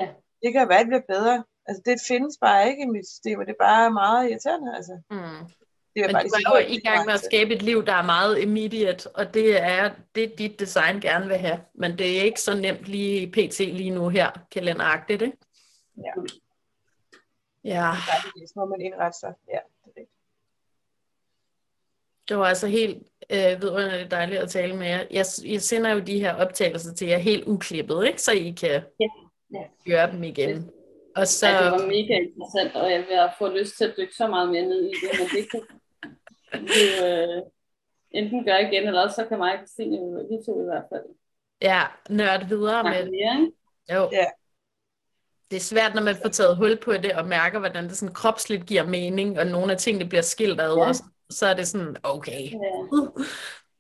S4: Ja. Det kan være, at det bliver bedre. Altså, det findes bare ikke i mit system, og det er bare meget irriterende, altså. Mm.
S1: Det Men du er jo i gang med at skabe et liv, der er meget immediate, og det er det, dit design gerne vil have. Men det er ikke så nemt lige pt. lige nu her, kalenderagtigt, ikke? Ja.
S4: Ja. Det må man indrette sig. Ja, det er
S1: det var altså helt øh, vidunderligt dejligt at tale med jer. Jeg, jeg sender jo de her optagelser til jer helt uklippet, ikke? så I kan ja. Ja. gøre dem igen.
S5: Og så... Ja, det var mega interessant, og jeg vil få lyst til at dykke så meget mere ned i det, men det kan øh, enten gøre igen, eller også så kan mig og Christine vi to i hvert fald.
S1: Ja, nørde videre med det. Jo. Ja. Det er svært, når man får taget hul på det, og mærker, hvordan det sådan kropsligt giver mening, og nogle af tingene bliver skilt ad, ja. og så er det sådan, okay. Ja.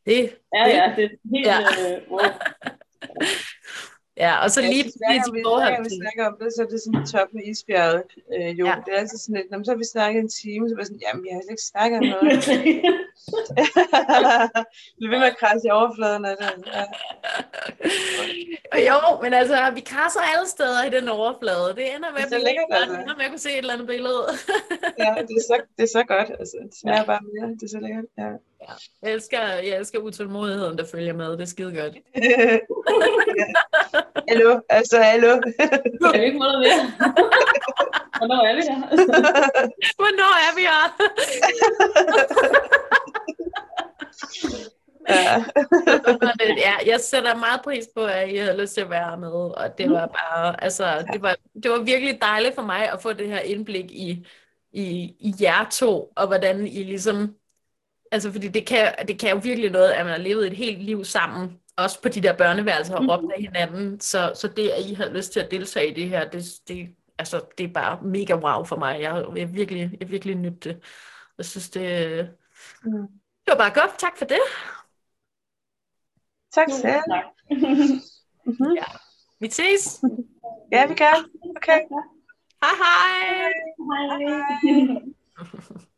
S5: Det, ja, det, ja, det er helt... Ja. Øh, wow.
S1: Ja, og så lige
S4: i forhold til... vi snakker om det, så er det sådan top med isbjerget. Øh, jo, ja. det er altid sådan lidt, når så har vi snakket en time, så er sådan, jamen, vi har ikke snakket om noget. vi ved med at krasse i overfladen af det. Ja.
S1: jo, men altså, vi krasser alle steder i den overflade. Det ender med, det at blive altså. ender med at kunne se et eller andet billede.
S4: ja, det er, så, det er så godt. Altså, det smager ja. bare mere. Det er så lækkert. Ja.
S1: Ja. Jeg, elsker, jeg elsker utålmodigheden, der følger med. Det er skide godt.
S4: hallo, altså hallo.
S5: Kan vi ikke få noget mere? Hvornår er vi her?
S1: Hvornår er vi her? ja. ja, jeg sætter meget pris på, at I havde lyst til at være med, og det var bare, altså, det var, det var virkelig dejligt for mig at få det her indblik i, i, i jer to, og hvordan I ligesom Altså, fordi det kan, det kan jo virkelig noget, at man har levet et helt liv sammen, også på de der børneværelser og råbt af hinanden. Så, så det, at I har lyst til at deltage i det her, det, det, altså, det er bare mega wow for mig. Jeg, jeg virkelig, jeg virkelig nydt det. Jeg synes, det, mm. Det var bare godt. Tak for det.
S4: Tak selv.
S1: mm-hmm. ja. Vi ses.
S4: Ja, vi gør. Okay.
S1: Hej hej. Hej hej.